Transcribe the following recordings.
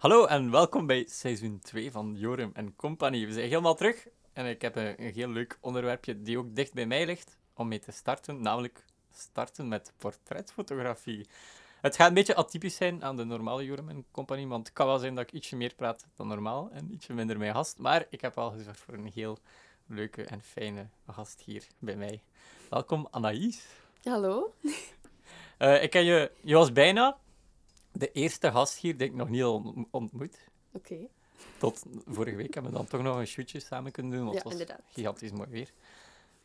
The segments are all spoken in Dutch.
Hallo en welkom bij seizoen 2 van Jorum en Company. We zijn helemaal terug en ik heb een, een heel leuk onderwerpje die ook dicht bij mij ligt om mee te starten, namelijk starten met portretfotografie. Het gaat een beetje atypisch zijn aan de normale Jorum en Company, want het kan wel zijn dat ik ietsje meer praat dan normaal en ietsje minder mijn gast, maar ik heb wel gezorgd voor een heel leuke en fijne gast hier bij mij. Welkom Anaïs. Hallo. Uh, ik ken je, je was bijna de eerste gast hier die ik nog niet ontmoet. Oké. Okay. Tot vorige week hebben we dan toch nog een shootje samen kunnen doen, want ja, het was inderdaad. gigantisch mooi weer.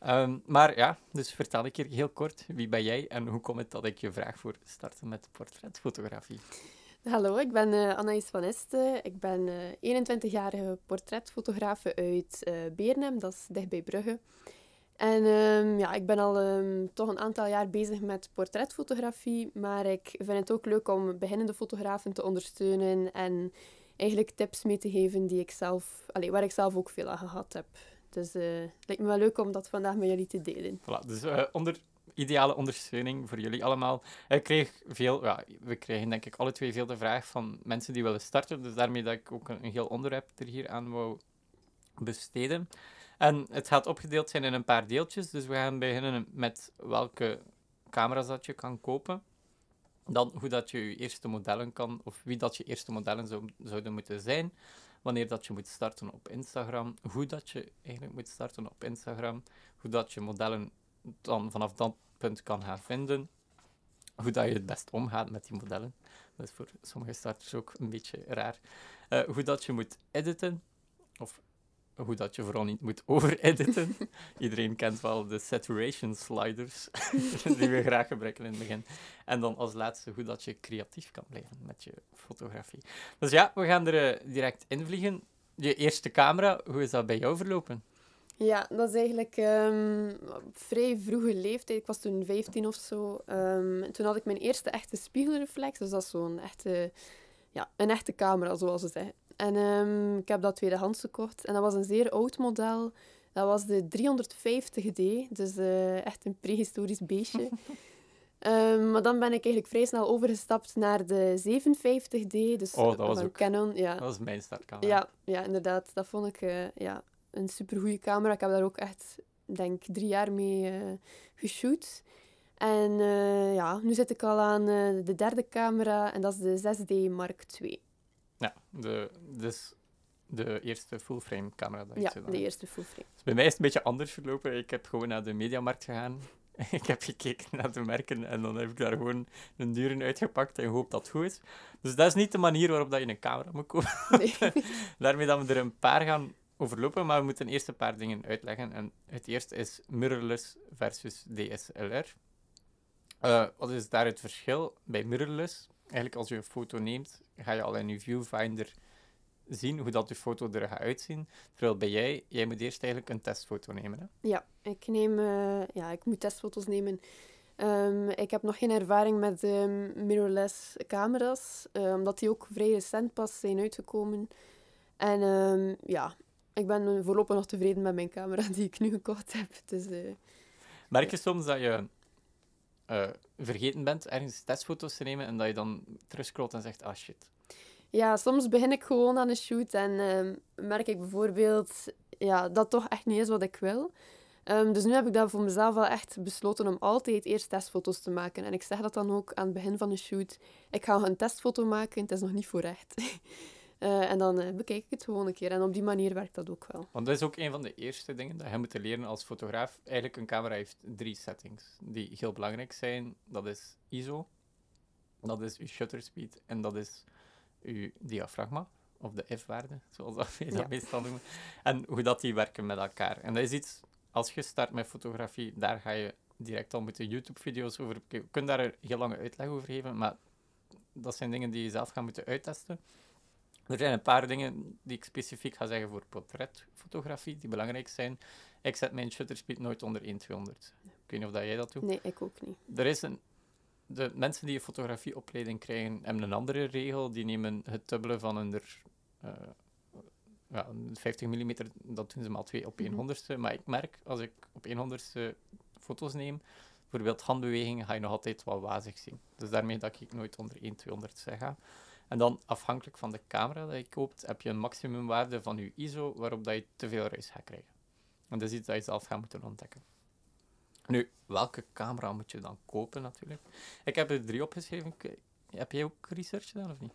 Um, maar ja, dus vertel ik hier heel kort, wie ben jij en hoe komt het dat ik je vraag voor starten met portretfotografie? Hallo, ik ben uh, Anaïs van Este. Ik ben uh, 21-jarige portretfotografe uit uh, Beernem, dat is dicht bij Brugge. En um, ja, ik ben al um, toch een aantal jaar bezig met portretfotografie, maar ik vind het ook leuk om beginnende fotografen te ondersteunen en eigenlijk tips mee te geven die ik zelf, allez, waar ik zelf ook veel aan gehad heb. Dus uh, het lijkt me wel leuk om dat vandaag met jullie te delen. Voilà, dus uh, onder ideale ondersteuning voor jullie allemaal. Ik kreeg veel, ja, we krijgen denk ik alle twee veel de vraag van mensen die willen starten, dus daarmee dat ik ook een, een heel onderwerp er hier aan wou besteden. En het gaat opgedeeld zijn in een paar deeltjes. Dus we gaan beginnen met welke camera's je kan kopen. Dan hoe dat je je eerste modellen kan, of wie dat je eerste modellen zou, zouden moeten zijn. Wanneer dat je moet starten op Instagram. Hoe dat je eigenlijk moet starten op Instagram. Hoe dat je modellen dan vanaf dat punt kan gaan vinden. Hoe dat je het best omgaat met die modellen. Dat is voor sommige starters ook een beetje raar. Uh, hoe dat je moet editen. Of hoe dat je vooral niet moet overediten. Iedereen kent wel de saturation sliders, die we graag gebruiken in het begin. En dan als laatste hoe dat je creatief kan blijven met je fotografie. Dus ja, we gaan er uh, direct invliegen. Je eerste camera, hoe is dat bij jou verlopen? Ja, dat is eigenlijk um, vrij vroege leeftijd. Ik was toen 15 of zo. Um, toen had ik mijn eerste echte spiegelreflex. Dus dat is zo'n echte, ja, een echte camera, zoals ze zeggen. En um, ik heb dat tweedehands gekocht. En dat was een zeer oud model. Dat was de 350D, dus uh, echt een prehistorisch beestje. um, maar dan ben ik eigenlijk vrij snel overgestapt naar de 57D. Dus oh, dat was ook. Canon. Ja. Dat was mijn startcamera. Ja, ja, inderdaad. Dat vond ik uh, ja, een supergoeie camera. Ik heb daar ook echt, denk drie jaar mee uh, geshoot. En ja, nu zit ik al aan de derde camera en dat is de 6D Mark II. Ja, de, dus de eerste fullframe camera. Dat ja, je de eerste fullframe. Dus bij mij is het een beetje anders verlopen. Ik heb gewoon naar de mediamarkt gegaan. ik heb gekeken naar de merken en dan heb ik daar gewoon een duren uitgepakt en hoop dat het goed is. Dus dat is niet de manier waarop dat je een camera moet kopen. Nee. Daarmee dat we er een paar gaan overlopen, maar we moeten eerst een paar dingen uitleggen. En het eerste is mirrorless versus DSLR. Uh, wat is daar het verschil? Bij mirrorless eigenlijk als je een foto neemt, ga je al in je viewfinder zien hoe dat je foto er gaat uitzien. Terwijl bij jij, jij moet eerst eigenlijk een testfoto nemen. Hè? Ja, ik, neem, uh, ja, ik moet testfoto's nemen. Um, ik heb nog geen ervaring met um, mirrorless camera's, uh, omdat die ook vrij recent pas zijn uitgekomen. En um, ja, ik ben voorlopig nog tevreden met mijn camera die ik nu gekocht heb. Dus, uh, Merk je soms dat je uh, vergeten bent ergens testfoto's te nemen en dat je dan terugscrollt en zegt, ah shit. Ja, soms begin ik gewoon aan een shoot en uh, merk ik bijvoorbeeld ja, dat toch echt niet is wat ik wil. Um, dus nu heb ik dat voor mezelf wel echt besloten om altijd eerst testfoto's te maken. En ik zeg dat dan ook aan het begin van de shoot. Ik ga een testfoto maken, het is nog niet voor echt. Uh, en dan uh, bekijk ik het gewoon een keer. En op die manier werkt dat ook wel. Want dat is ook een van de eerste dingen dat je moet leren als fotograaf. Eigenlijk, een camera heeft drie settings die heel belangrijk zijn. Dat is ISO, dat is uw shutter speed en dat is uw diafragma. Of de F-waarde, zoals dat we dat Ja. meestal noemen. En hoe dat die werken met elkaar. En dat is iets, als je start met fotografie, daar ga je direct al moeten YouTube-video's over bekijken. Je kunt daar een heel lange uitleg over geven, maar dat zijn dingen die je zelf gaat moeten uittesten. Er zijn een paar dingen die ik specifiek ga zeggen voor portretfotografie, die belangrijk zijn. Ik zet mijn shutter speed nooit onder 1 200. Ik weet niet of dat jij dat doet. Nee, ik ook niet. Er is een, de mensen die een fotografieopleiding krijgen, hebben een andere regel. Die nemen het dubbele van hun er, eh, ja, 50 mm, dat doen ze maar twee op 1 Mhm. Maar ik merk, als ik op 1 honderdste foto's neem, bijvoorbeeld handbewegingen, ga je nog altijd wat wazig zien. Dus daarmee dat ik nooit onder 1 200 ga. En dan, afhankelijk van de camera dat je koopt, heb je een maximumwaarde van je ISO waarop dat je te veel ruis gaat krijgen. En dat is iets dat je zelf gaat moeten ontdekken. Nu, welke camera moet je dan kopen natuurlijk? Ik heb er drie opgeschreven. Heb jij ook research gedaan of niet?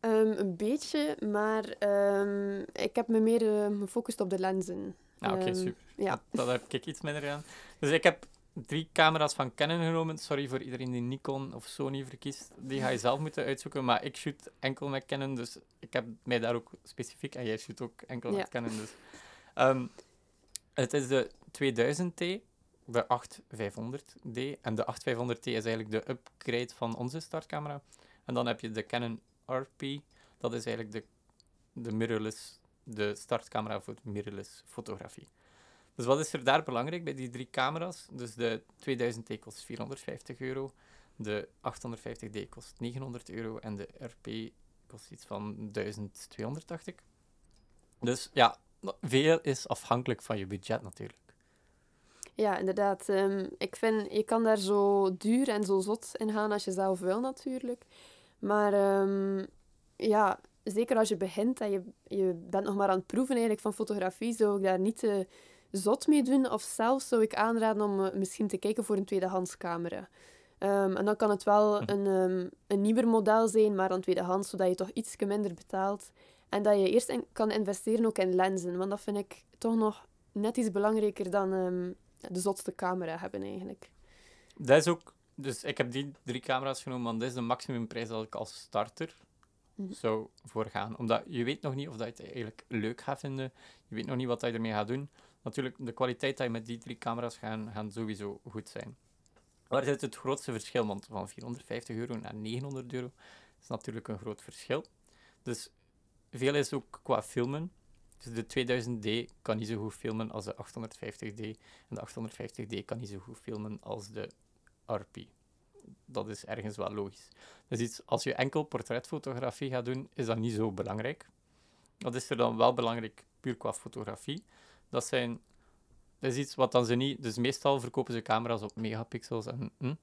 Ehm, een beetje, maar ehm, ik heb me meer eh, gefocust op de lenzen. Nou, oké, Ehm, super. Ja, Dat heb ik iets minder aan. Dus ik heb drie camera's van Canon genomen. Sorry voor iedereen die Nikon of Sony verkiest. Die ga je zelf moeten uitzoeken. Maar ik shoot enkel met Canon, dus ik heb mij daar ook specifiek... En jij shoot ook enkel Ja. met Canon, dus... Ehm, het is de 2000T, de 8500D. En de 8500T is eigenlijk de upgrade van onze startcamera. En dan heb je de Canon RP. Dat is eigenlijk de, de mirrorless... De startcamera voor mirrorless fotografie. Dus wat is er daar belangrijk bij die drie camera's? Dus de 2000D kost 450 euro, de 850D kost 900 euro en de RP kost iets van 1200, dacht ik. Dus ja, veel is afhankelijk van je budget natuurlijk. ja inderdaad. Ehm, ik vind, je kan daar zo duur en zo zot in gaan als je zelf wil, natuurlijk. Maar ehm, ja, zeker als je begint en je, je bent nog maar aan het proeven eigenlijk van fotografie, zou ik daar niet te zot mee doen. Of zelfs zou ik aanraden om eh, misschien te kijken voor een tweedehands camera. Ehm, en dan kan het wel Hm. een, ehm, een nieuwer model zijn, maar dan tweedehands, zodat je toch iets minder betaalt. En dat je eerst in- kan investeren ook in lenzen, want dat vind ik toch nog net iets belangrijker dan ehm, de zotste camera hebben eigenlijk. Dat is ook... Dus ik heb die drie camera's genomen, want dat is de maximumprijs dat ik als starter Mhm. zou voor gaan. Omdat je weet nog niet of dat je het eigenlijk leuk gaat vinden. Je weet nog niet wat je ermee gaat doen. Natuurlijk, de kwaliteit dat je met die drie camera's gaan, gaan sowieso goed zijn. Waar zit het grootste verschil? Want van 450 euro naar 900 euro is natuurlijk een groot verschil. Dus veel is ook qua filmen. Dus de 2000D kan niet zo goed filmen als de 850D. En de 850D kan niet zo goed filmen als de RP. Dat is ergens wel logisch. Dus als je enkel portretfotografie gaat doen, is dat niet zo belangrijk. Dat is er dan wel belangrijk, puur qua fotografie. Dat, zijn, is iets wat dan ze niet... Dus meestal verkopen ze camera's op megapixels en... Hm,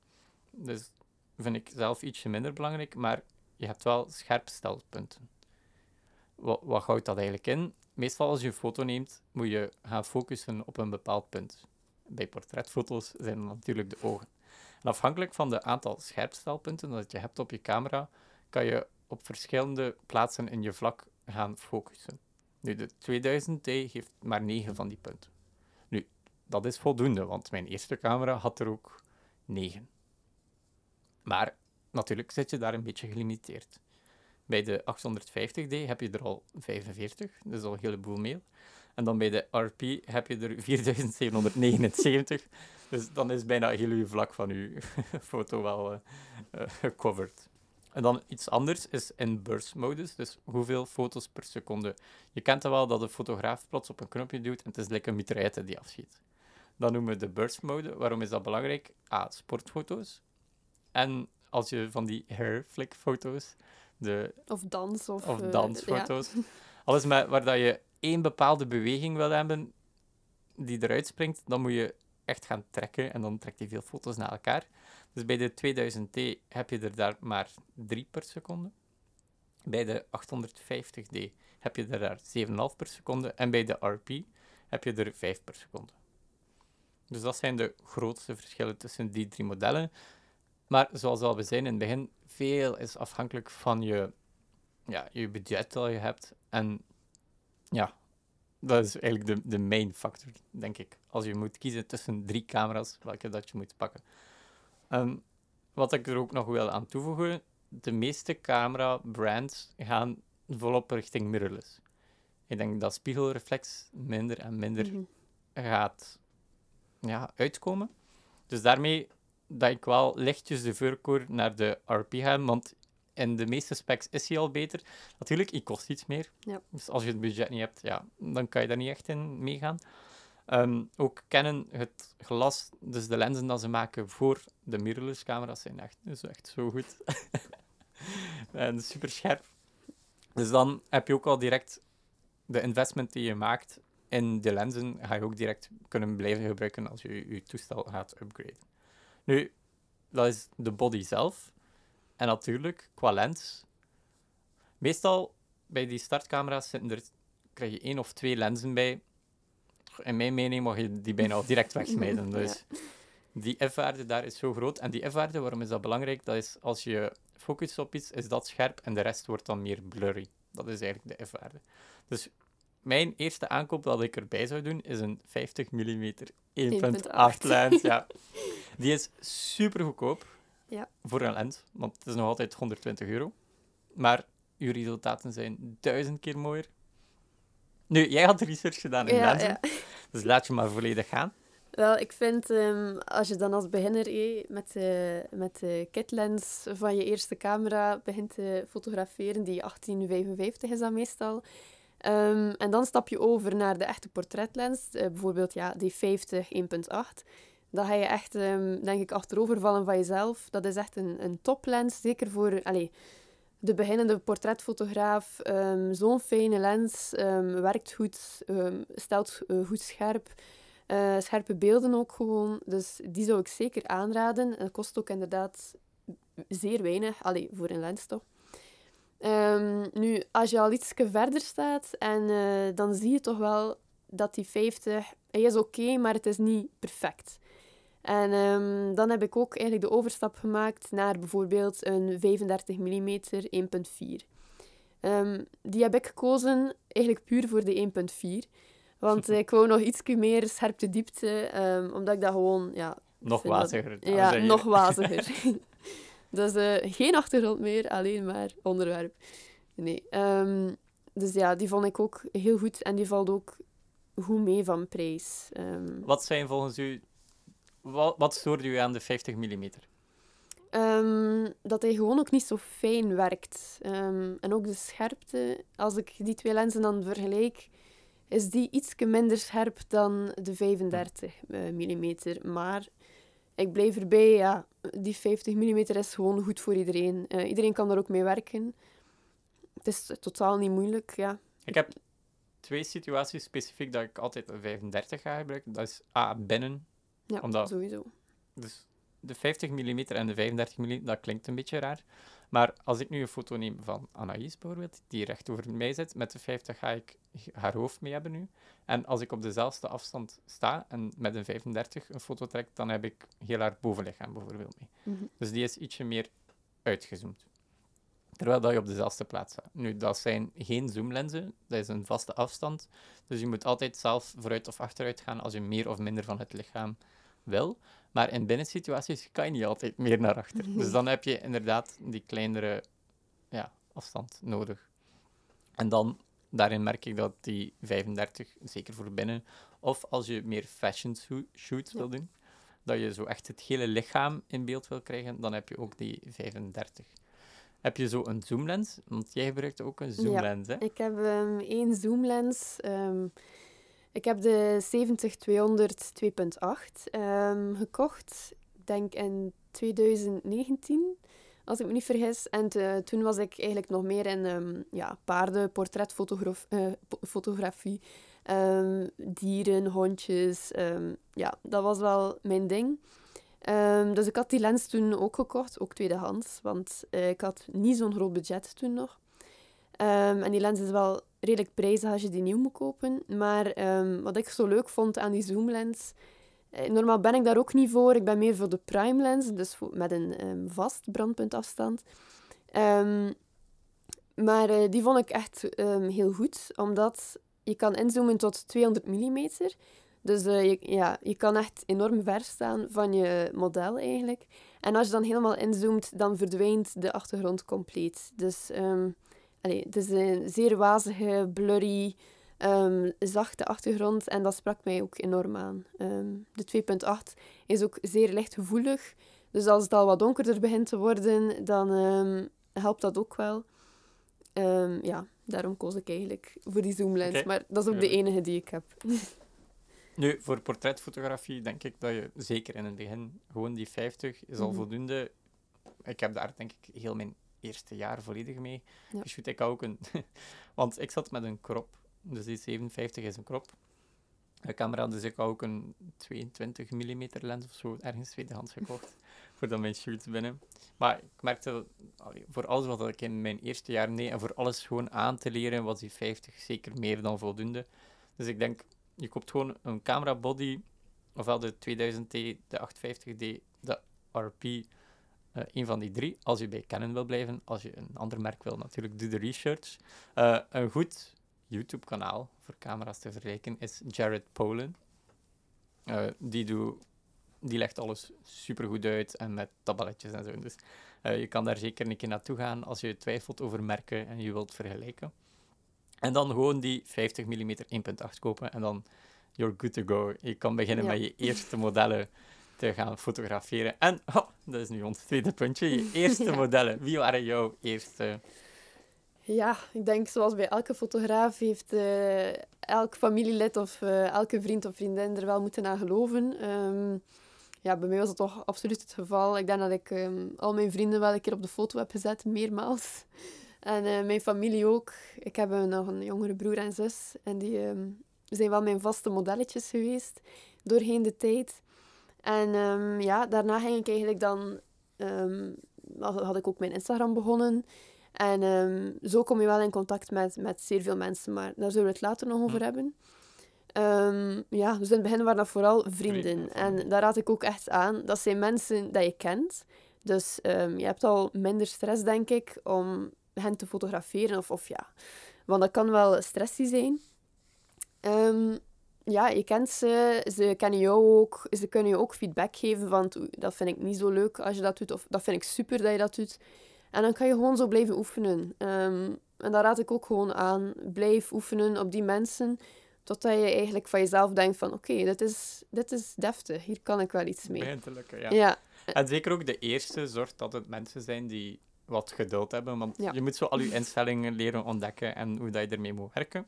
dus vind ik zelf ietsje minder belangrijk, maar je hebt wel scherpstelpunten. Wat, wat houdt dat eigenlijk in? Meestal als je een foto neemt, moet je gaan focussen op een bepaald punt. Bij portretfoto's zijn natuurlijk de ogen. En afhankelijk van de aantal scherpstelpunten dat je hebt op je camera, kan je op verschillende plaatsen in je vlak gaan focussen. Nu, de 2000D heeft maar 9 van die punten. Nu, dat is voldoende, want mijn eerste camera had er ook 9. Maar natuurlijk zit je daar een beetje gelimiteerd. Bij de 850D heb je er al 45, dat is al een heleboel meer. En dan bij de RP heb je er 4779. Dus dan is bijna heel uw vlak van uw foto wel eh, eh, gecoverd. En dan iets anders is in burst-modus, dus hoeveel foto's per seconde. Je kent het wel dat de fotograaf plots op een knopje duwt en het is lekker een mitraillette die afschiet. Dat noemen we de burst-mode. Waarom is dat belangrijk? A, sportfoto's. En als je van die hair flick foto's, de Of dans. Of, of eh, dansfoto's. Alles met, waar dat je één bepaalde beweging wil hebben die eruit springt, dan moet je echt gaan trekken en dan trekt hij veel foto's naar elkaar. Dus bij de 2000T heb je er daar maar 3 per seconde. Bij de 850D heb je er daar 7,5 per seconde. En bij de RP heb je er 5 per seconde. Dus dat zijn de grootste verschillen tussen die drie modellen. Maar zoals al we zijn in het begin, veel is afhankelijk van je, ja, je budget dat je hebt. En ja, dat is eigenlijk de, de main factor, denk ik. Als je moet kiezen tussen drie camera's, welke dat je moet pakken. Ehm, wat ik er ook nog wil aan toevoegen, de meeste camera-brands gaan volop richting mirrorless. Ik denk dat spiegelreflex minder en minder Mhm. gaat ja, uitkomen. Dus daarmee dat ik wel lichtjes de voorkeur naar de RP ga, want in de meeste specs is hij al beter. Natuurlijk, hij kost iets meer. Ja. Dus als je het budget niet hebt, ja, dan kan je daar niet echt in meegaan. Ehm, ook Canon, het glas, dus de lenzen dat ze maken voor de mirrorless camera's zijn echt, echt zo goed. en super scherp. Dus dan heb je ook al direct de investment die je maakt in de lenzen, ga je ook direct kunnen blijven gebruiken als je je toestel gaat upgraden. Nu, dat is de body zelf. En natuurlijk, qua lens, Meestal bij die startcamera's zitten er, krijg je één of twee lenzen bij. In mijn mening mag je die bijna al direct wegsmijten. Dus die f-waarde daar is zo groot. En die f-waarde, waarom is dat belangrijk? Dat is als je focust op iets, is dat scherp en de rest wordt dan meer blurry. Dat is eigenlijk de f-waarde. Dus mijn eerste aankoop dat ik erbij zou doen, is een 50 mm 1.8 lens. Ja. Die is super goedkoop Ja. voor een lens, want het is nog altijd 120 euro. Maar uw resultaten zijn duizend keer mooier. Nu, jij had research gedaan in Ja, lenzen, ja. Dus laat je maar volledig gaan. Wel, ik vind ehm, als je dan als beginner eh, met, de, met de kitlens van je eerste camera begint te fotograferen, die 1855 is dat meestal. Ehm, en dan stap je over naar de echte portretlens, eh, bijvoorbeeld ja, die 50 1.8. Dan ga je echt, ehm, denk ik, achterovervallen van jezelf. Dat is echt een, een toplens, zeker voor allee, de beginnende portretfotograaf. Ehm, Zo'n fijne lens, ehm, werkt goed, ehm, stelt eh, goed scherp. Eh, scherpe beelden ook gewoon. Dus die zou ik zeker aanraden. Het kost ook inderdaad zeer weinig. Allee, voor een lens toch. Nu, als je al iets verder staat, en, eh, dan zie je toch wel dat die 50... Hij is oké, maar het is niet perfect. En ehm, dan heb ik ook eigenlijk de overstap gemaakt naar bijvoorbeeld een 35 mm 1.4. Ehm, die heb ik gekozen eigenlijk puur voor de 1.4. Want ik wou nog iets meer scherpte diepte, ehm, omdat ik dat gewoon, ja... Nog dat- waziger. Ja, nog waziger. dus eh, geen achtergrond meer, alleen maar onderwerp. Nee. ehm, dus ja, die vond ik ook heel goed en die valt ook goed mee van prijs. Wat zijn volgens u... Wat, wat stoorde u aan de 50 mm? Ehm, dat hij gewoon ook niet zo fijn werkt. Ehm, en ook de scherpte, als ik die twee lenzen dan vergelijk, is die iets minder scherp dan de 35 mm. Maar ik blijf erbij, ja, die 50 mm is gewoon goed voor iedereen. Eh, iedereen kan daar ook mee werken. Het is totaal niet moeilijk, ja. Ik heb twee situaties specifiek dat ik altijd een 35 ga gebruiken. Dat is A, binnen. Ja, Omdat- sowieso. Dus de 50 mm en de 35 mm, dat klinkt een beetje raar. Maar als ik nu een foto neem van Anaïs bijvoorbeeld, die recht over mij zit, met de 50 ga ik haar hoofd mee hebben nu. En als ik op dezelfde afstand sta en met een 35 een foto trek, dan heb ik heel haar bovenlichaam bijvoorbeeld mee. Mhm. Dus die is ietsje meer uitgezoomd. Terwijl dat je op dezelfde plaats staat. Nu, dat zijn geen zoomlenzen, dat is een vaste afstand. Dus je moet altijd zelf vooruit of achteruit gaan als je meer of minder van het lichaam wil. Maar in binnensituaties kan je niet altijd meer naar achter. Dus dan heb je inderdaad die kleinere ja, afstand nodig. En dan, daarin merk ik dat die 35, zeker voor binnen, of als je meer fashion shoo- shoots wil doen, dat je zo echt het hele lichaam in beeld wil krijgen, dan heb je ook die 35. Heb je zo een zoomlens? Want jij gebruikt ook een zoomlens, hè? Ik heb ehm, één zoomlens. ehm, ik heb de 70-200 2.8 ehm, gekocht. Ik denk in 2019, als ik me niet vergis. En toen was ik eigenlijk nog meer in ehm, ja, paarden, portretfotografie, ehm, dieren, hondjes. ehm, ja, dat was wel mijn ding. Dus ik had die lens toen ook gekocht, ook tweedehands, want eh, ik had niet zo'n groot budget toen nog. En die lens is wel redelijk prijzig als je die nieuw moet kopen. Maar ehm, wat ik zo leuk vond aan die zoomlens... eh, normaal ben ik daar ook niet voor. Ik ben meer voor de prime lens, dus met een ehm, vast brandpuntafstand. Ehm, maar eh, die vond ik echt heel goed, omdat je kan inzoomen tot 200 mm. Dus eh, je, ja, je kan echt enorm ver staan van je model eigenlijk. En als je dan helemaal inzoomt, dan verdwijnt de achtergrond compleet. Dus allee, het is een zeer wazige, blurry, ehm, zachte achtergrond. En dat sprak mij ook enorm aan. Ehm, de 2.8 is ook zeer lichtgevoelig. Dus als het al wat donkerder begint te worden, dan ehm, helpt dat ook wel. Ja, daarom koos ik eigenlijk voor die zoomlens. Maar dat is ook de enige die ik heb. Nu, voor portretfotografie denk ik dat je zeker in het begin gewoon die 50 is al Mhm. voldoende. Ik heb daar denk ik heel mijn eerste jaar volledig mee Ja. geshoot. Ik had ook een... Want ik zat met een crop, dus die 57 is een crop. uh, camera. Dus ik had ook een 22 mm lens of zo ergens tweedehands gekocht. voordat mijn shoots binnen. Maar ik merkte, voor alles wat ik in mijn eerste jaar nee, en voor alles gewoon aan te leren, was die 50 zeker meer dan voldoende. Dus ik denk, je koopt gewoon een camera body, ofwel de 2000D, de 850D, de RP, uh, eh, een van die drie. Als je bij Canon wil blijven, als je een ander merk wil, natuurlijk, doe de research. Uh, een goed YouTube-kanaal voor camera's te vergelijken is Jared Polen. Uh, die, doet, die legt alles super goed uit en met tabelletjes en zo. Dus je kan daar zeker een keer naartoe gaan als je twijfelt over merken en je wilt vergelijken. En dan gewoon die 50 mm 1.8 kopen en dan you're good to go. Je kan beginnen met je eerste modellen te gaan fotograferen. En, oh, dat is nu ons tweede puntje, je eerste modellen. Wie waren jouw eerste? Ja, ik denk zoals bij elke fotograaf heeft uh, elk familielid of uh, elke vriend of vriendin er wel moeten aan geloven. Um, ja, bij mij was dat toch absoluut het geval. Ik denk dat ik um, al mijn vrienden wel een keer op de foto heb gezet, meermaals. En uh, mijn familie ook. Ik heb nog een jongere broer en zus. En die um, zijn wel mijn vaste modelletjes geweest doorheen de tijd. En um, ja, daarna ging ik eigenlijk dan... Um, had ik ook mijn Instagram begonnen. En zo kom je wel in contact met, met zeer veel mensen. Maar daar zullen we het later nog over hm. hebben. ja, dus in het begin waren dat vooral vrienden. En daar raad ik ook echt aan. Dat zijn mensen die je kent. Dus je hebt al minder stress, denk ik, om hen te fotograferen. Of, of ja, want dat kan wel stressy zijn. Ja, je kent ze, ze kennen jou ook, ze kunnen je ook feedback geven van dat vind ik niet zo leuk als je dat doet, of dat vind ik super dat je dat doet. En dan kan je gewoon zo blijven oefenen. Um, en daar raad ik ook gewoon aan. Blijf oefenen op die mensen, totdat je eigenlijk van jezelf denkt van oké, dit, is, dit is deftig, hier kan ik wel iets mee. Begint te lukken, ja. ja. En zeker ook de eerste zorgt dat het mensen zijn die wat geduld hebben. Want je moet zo al je instellingen leren ontdekken en hoe dat je ermee moet werken.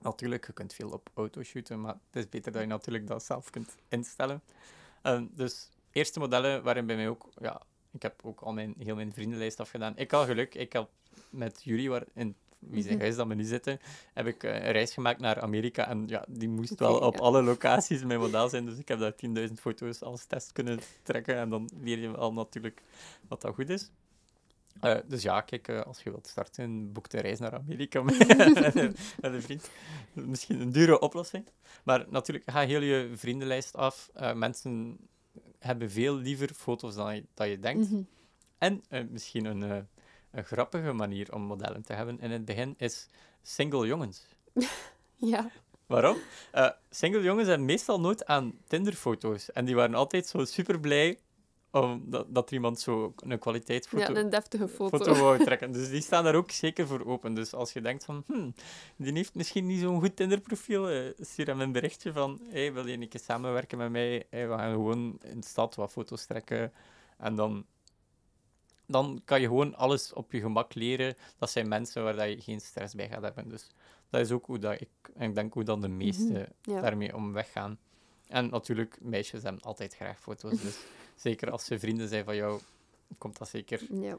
Natuurlijk, je kunt veel op auto shooten, maar het is beter dat je natuurlijk dat zelf kunt instellen. Uh, dus eerste modellen waarin bij mij ook, ja, ik heb ook al mijn, heel mijn vriendenlijst afgedaan. Ik had geluk, ik had met jullie, waar in wie zijn mhm. huis dat we nu zitten, heb ik eh, een reis gemaakt naar Amerika. En ja, die moest wel op alle locaties mijn model zijn. Dus ik heb daar 10.000 foto's als test kunnen trekken. En dan leer je wel natuurlijk wat dat goed is. Uh, dus ja, kijk, uh, als je wilt starten, boek de reis naar Amerika met, een vriend. Misschien een dure oplossing. Maar natuurlijk, ga heel je vriendenlijst af. Uh, mensen hebben veel liever foto's dan je, dat je denkt. Mm -hmm. En misschien een, een grappige manier om modellen te hebben in het begin is single jongens. ja. Waarom? single jongens hebben meestal nooit aan Tinder-foto's. En die waren altijd zo super blij om dat, er iemand zo een kwaliteitsfoto ja, een deftige foto. foto wou trekken. Dus die staan daar ook zeker voor open. Dus als je denkt van, hmm, die heeft misschien niet zo'n goed Tinder-profiel, eh, stuur hem een berichtje van, hey, wil je een keer samenwerken met mij? Hey, we gaan gewoon in de stad wat foto's trekken. En dan, dan kan je gewoon alles op je gemak leren. Dat zijn mensen waar dat je geen stress bij gaat hebben. Dus dat is ook hoe dat ik, ik denk hoe dan de meesten mhm, daarmee om weggaan. En natuurlijk, meisjes hebben altijd graag foto's. Dus zeker als ze vrienden zijn van jou, komt dat zeker. Ja.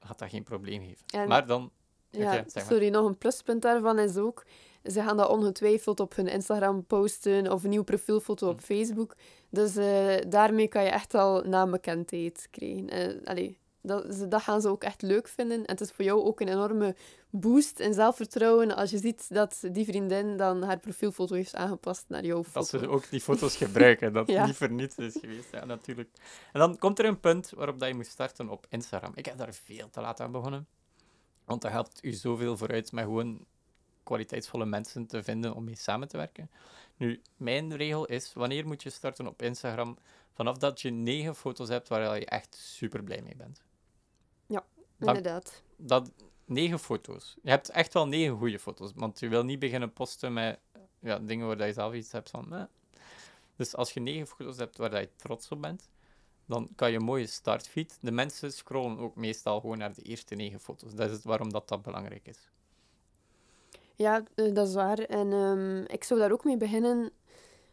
Gaat dat geen probleem geven. maar dan. Ja, sorry, nog een pluspunt daarvan is ook. Ze gaan dat ongetwijfeld op hun Instagram posten of een nieuwe profielfoto op hm. Facebook. Dus uh, daarmee kan je echt al naambekendheid krijgen. Uh, allee, dat, dat gaan ze ook echt leuk vinden. En het is voor jou ook een enorme boost in zelfvertrouwen als je ziet dat die vriendin dan haar profielfoto heeft aangepast naar jouw foto. Dat ze ook die foto's gebruiken, dat ja. niet voor niets is geweest. Ja, natuurlijk. En dan komt er een punt waarop dat je moet starten op Instagram. Ik heb daar veel te laat aan begonnen. Want dat helpt u zoveel vooruit met gewoon kwaliteitsvolle mensen te vinden om mee samen te werken. Nu, mijn regel is, wanneer moet je starten op Instagram? Vanaf dat je negen foto's hebt waar je echt super blij mee bent. Ja, inderdaad. Dat, negen foto's. Je hebt echt wel negen goede foto's, want je wil niet beginnen posten met ja, dingen waar je zelf iets hebt van. Dus als je negen foto's hebt waar je trots op bent, dan kan je een mooie startfeed. De mensen scrollen ook meestal gewoon naar de eerste negen foto's. Dat is waarom dat, dat belangrijk is. Ja, eh, dat is waar. En um, ik zou daar ook mee beginnen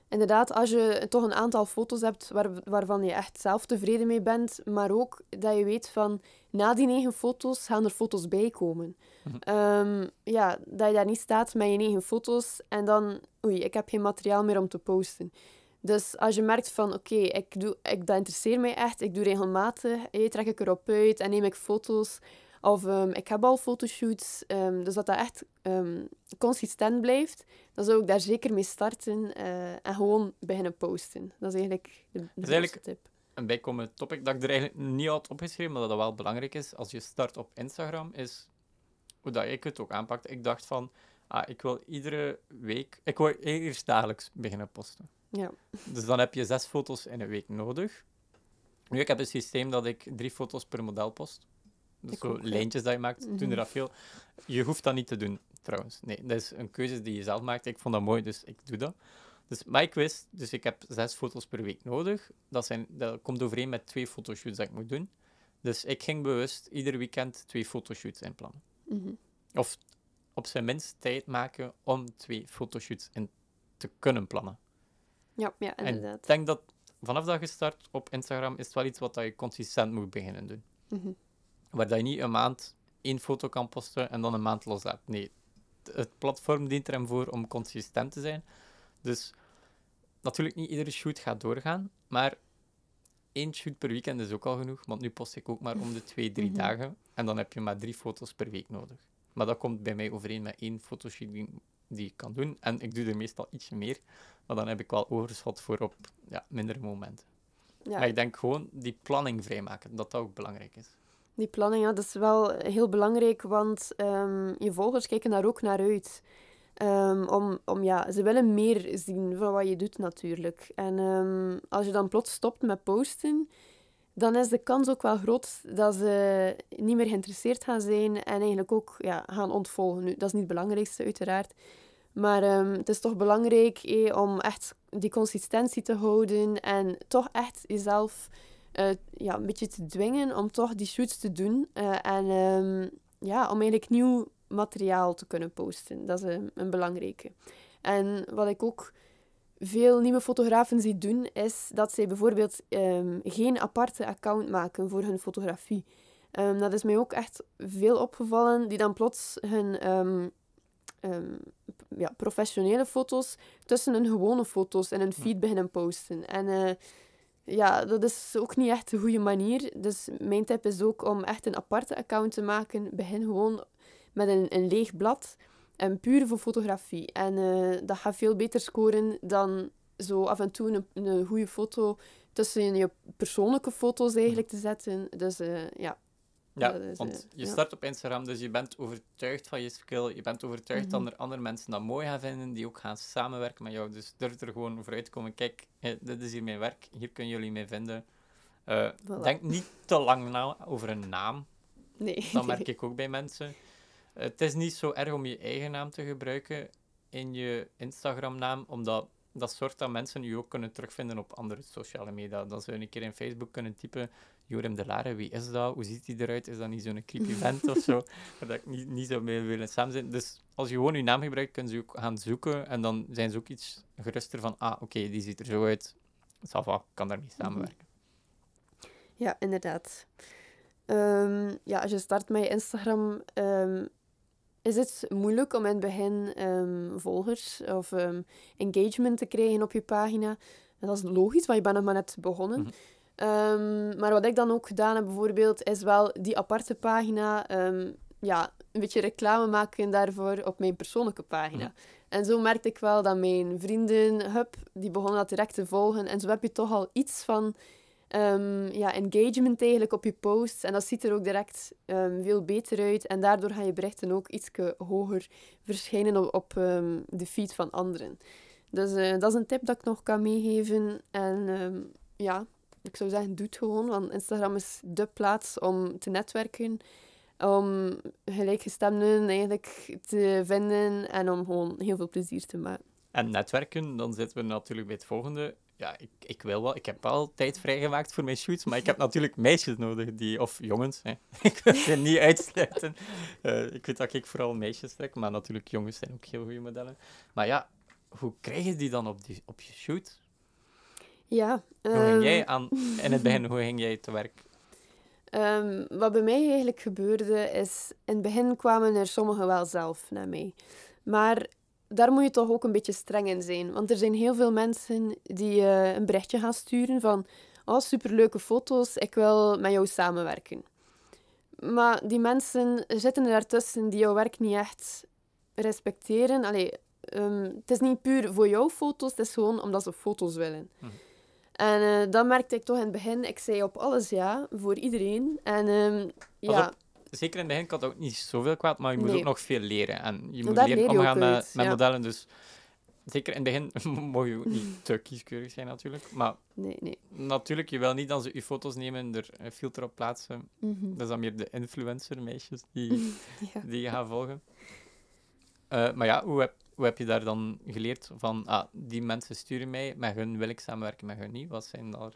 inderdaad, als je toch een aantal foto's hebt waar, waarvan je echt zelf tevreden mee bent, maar ook dat je weet van na die negen foto's gaan er foto's bij komen. Mhm. Ehm, ja, dat je daar niet staat met je negen foto's en dan, oei, ik heb geen materiaal meer om te posten. Dus als je merkt van, oké, ik doe, ik, dat interesseert mij echt, ik doe regelmatig, hey, trek ik erop uit en neem ik foto's. Of ehm, ik heb al fotoshoots, ehm, dus dat dat echt ehm, consistent blijft, dan zou ik daar zeker mee starten eh, en gewoon beginnen posten. Dat is eigenlijk de, de is eigenlijk- grootste tip. Een bijkomend topic dat ik er eigenlijk niet had opgeschreven, maar dat dat wel belangrijk is als je start op Instagram, is hoe dat ik het ook aanpakte. Ik dacht van, ah, ik wil iedere week, ik wil eerst dagelijks beginnen posten. Ja. Dus dan heb je zes foto's in een week nodig. Nu, ik heb een systeem dat ik drie foto's per model post. Dus zo ook, lijntjes dat je maakt, doen er dat veel. Je hoeft dat niet te doen, trouwens. Nee, dat is een keuze die je zelf maakt. Ik vond dat mooi, dus ik doe dat. Dus, maar ik wist, dus ik heb zes foto's per week nodig. Dat, zijn, dat komt overeen met twee fotoshoots dat ik moet doen. Dus ik ging bewust ieder weekend twee fotoshoots inplannen. Mhm. Of op zijn minst tijd maken om twee fotoshoots in te kunnen plannen. Ja, ja, En inderdaad. ik denk dat vanaf dat je start op Instagram is het wel iets wat dat je consistent moet beginnen doen. Mhm. Waar dat je niet een maand één foto kan posten en dan een maand loslaat. Nee, het- platform dient er hem voor om consistent te zijn. Dus natuurlijk niet iedere shoot gaat doorgaan, maar één shoot per weekend is ook al genoeg, want nu post ik ook maar om de twee, drie Mhm. dagen en dan heb je maar drie foto's per week nodig. Maar dat komt bij mij overeen met één fotoshoot die, die ik kan doen en ik doe er meestal ietsje meer, maar dan heb ik wel overschot voor op ja, mindere momenten. Ja, Maar ik denk gewoon die planning vrijmaken, dat dat ook belangrijk is. Die planning, ja, dat is wel heel belangrijk, want ehm, je volgers kijken daar ook naar uit. Ehm, om, om, ja, ze willen meer zien van wat je doet natuurlijk. En ehm, als je dan plots stopt met posten, dan is de kans ook wel groot dat ze niet meer geïnteresseerd gaan zijn en eigenlijk ook ja, gaan ontvolgen. Nu, dat is niet het belangrijkste, uiteraard. Maar het is toch belangrijk eh, om echt die consistentie te houden en toch echt jezelf eh, ja, een beetje te dwingen om toch die shoots te doen. eh, en ehm, ja, om eigenlijk nieuw materiaal te kunnen posten. Dat is een, een belangrijke. En wat ik ook veel nieuwe fotografen zie doen, is dat zij bijvoorbeeld ehm, geen aparte account maken voor hun fotografie. Ehm, dat is mij ook echt veel opgevallen, die dan plots hun ehm, ehm, ja, professionele foto's tussen hun gewone foto's in hun feed beginnen posten. En eh, ja, dat is ook niet echt een goede manier. Dus mijn tip is ook om echt een aparte account te maken. Begin gewoon met een, een leeg blad en puur voor fotografie. En eh, dat gaat veel beter scoren dan zo af en toe een, een goede foto tussen je persoonlijke foto's eigenlijk te zetten. Dus eh, ja. Ja, Dat want eh, je ja. start op Instagram, dus je bent overtuigd van je skill. Je bent overtuigd dat Mhm. er andere mensen dat mooi gaan vinden, die ook gaan samenwerken met jou. Dus durf er gewoon vooruit te komen. Kijk, eh, dit is hier mijn werk, hier kunnen jullie mee vinden. Eh, Voilà. Denk niet te lang na over een naam. Nee. Dat merk ik ook bij mensen. Eh, het is niet zo erg om je eigen naam te gebruiken in je Instagram-naam, omdat dat zorgt dat mensen je ook kunnen terugvinden op andere sociale media. Dan zou je een keer in Facebook kunnen typen, Jorim de Lare, wie is dat? Hoe ziet hij eruit? Is dat niet zo'n creepy vent of zo? Waar dat ik niet, niet zo mee willen samen zijn. Dus als je gewoon je naam gebruikt, kunnen ze ook gaan zoeken en dan zijn ze ook iets geruster van, ah, oké, die ziet er zo uit. Salva, kan daarmee samenwerken. Ja, inderdaad. Ehm, ja, als je start met je Instagram, ehm, is het moeilijk om in het begin ehm, volgers of engagement te krijgen op je pagina. En dat is logisch, want je bent nog maar net begonnen. Mhm. Ehm, maar wat ik dan ook gedaan heb, bijvoorbeeld, is wel die aparte pagina, ehm, ja, een beetje reclame maken daarvoor op mijn persoonlijke pagina. En zo merkte ik wel dat mijn vrienden, hup, die begonnen dat direct te volgen. En zo heb je toch al iets van ehm, ja, engagement eigenlijk op je posts. En dat ziet er ook direct veel beter uit. En daardoor gaan je berichten ook iets hoger verschijnen op, op de feed van anderen. Dus eh, dat is een tip dat ik nog kan meegeven. En ja, ik zou zeggen, doe het gewoon. Want Instagram is dé plaats om te netwerken. Om gelijkgestemden eigenlijk te vinden. En om gewoon heel veel plezier te maken. En netwerken, dan zitten we natuurlijk bij het volgende. Ja, ik, ik wil wel. Ik heb wel tijd vrijgemaakt voor mijn shoots, maar ik heb natuurlijk meisjes nodig, die, of jongens. Hè. ik wil ze niet uitsluiten. Eh, ik weet dat ik vooral meisjes trek, maar natuurlijk jongens zijn ook heel goede modellen. Maar ja, hoe krijg je die dan op, die, op je shoot? Ja. Hoe ging ehm, jij aan, in het begin, hoe ging jij te werk? Ehm, wat bij mij eigenlijk gebeurde is, in het begin kwamen er sommigen wel zelf naar mij. Maar daar moet je toch ook een beetje streng in zijn. Want er zijn heel veel mensen die eh, een berichtje gaan sturen van oh, superleuke foto's, ik wil met jou samenwerken. Maar die mensen zitten daartussen die jouw werk niet echt respecteren. Allee, ehm, het is niet puur voor jouw foto's, het is gewoon omdat ze foto's willen. Mhm. En eh, dat merkte ik toch in het begin. Ik zei op alles ja, voor iedereen. En ehm, ja, op, Zeker in het begin kan het ook niet zoveel kwaad, maar je moet Nee. ook nog veel leren. En je moet daar leren leer je ook omgaan met, met ja. modellen. Dus zeker in het begin mag je ook niet te kieskeurig zijn natuurlijk. Maar nee, nee. natuurlijk, je wil niet dat ze je foto's nemen, er een filter op plaatsen. Mhm. Dat is dan meer de influencer meisjes die, Ja. die je gaat volgen. Eh, maar ja, hoe heb, hoe heb je daar dan geleerd van, ah, die mensen sturen mij, met hun wil ik samenwerken, met hun niet? Wat zijn daar...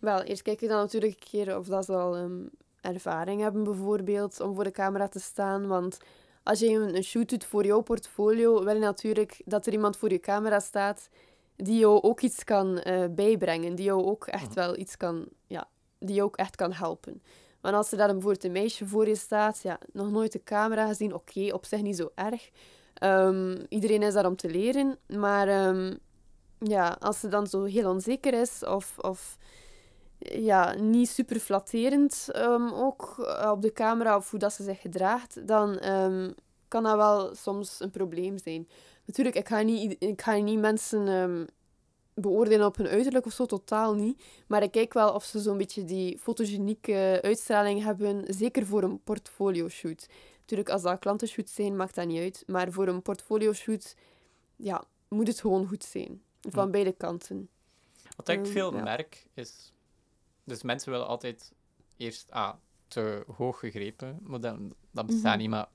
Wel, eerst kijk je dan natuurlijk een keer of dat ze al ehm, ervaring hebben, bijvoorbeeld, om voor de camera te staan. Want als je een, shoot doet voor jouw portfolio, wil je natuurlijk dat er iemand voor je camera staat die jou ook iets kan eh, bijbrengen, die jou ook echt Mhm. wel iets kan, ja, die jou ook echt kan helpen. Want als er dan bijvoorbeeld een meisje voor je staat, ja, nog nooit de camera gezien, oké, op zich niet zo erg. Ehm, iedereen is daar om te leren, maar ehm, ja, als ze dan zo heel onzeker is of, of ja, niet super flatterend ehm, ook eh, op de camera of hoe dat ze zich gedraagt, dan kan dat wel soms een probleem zijn. Natuurlijk, ik ga niet, ik ga niet mensen beoordelen op hun uiterlijk of zo, totaal niet. Maar ik kijk wel of ze zo'n beetje die fotogenieke uitstraling hebben, zeker voor een portfolio-shoot. Natuurlijk, als dat klantenshoots zijn, maakt dat niet uit. Maar voor een portfolio-shoot, ja, moet het gewoon goed zijn. Van Hm. beide kanten. Wat ik Ehm, veel ja. merk is... Dus mensen willen altijd eerst ah, te hoog gegrepen modellen. Dat bestaat Mhm. niet, maar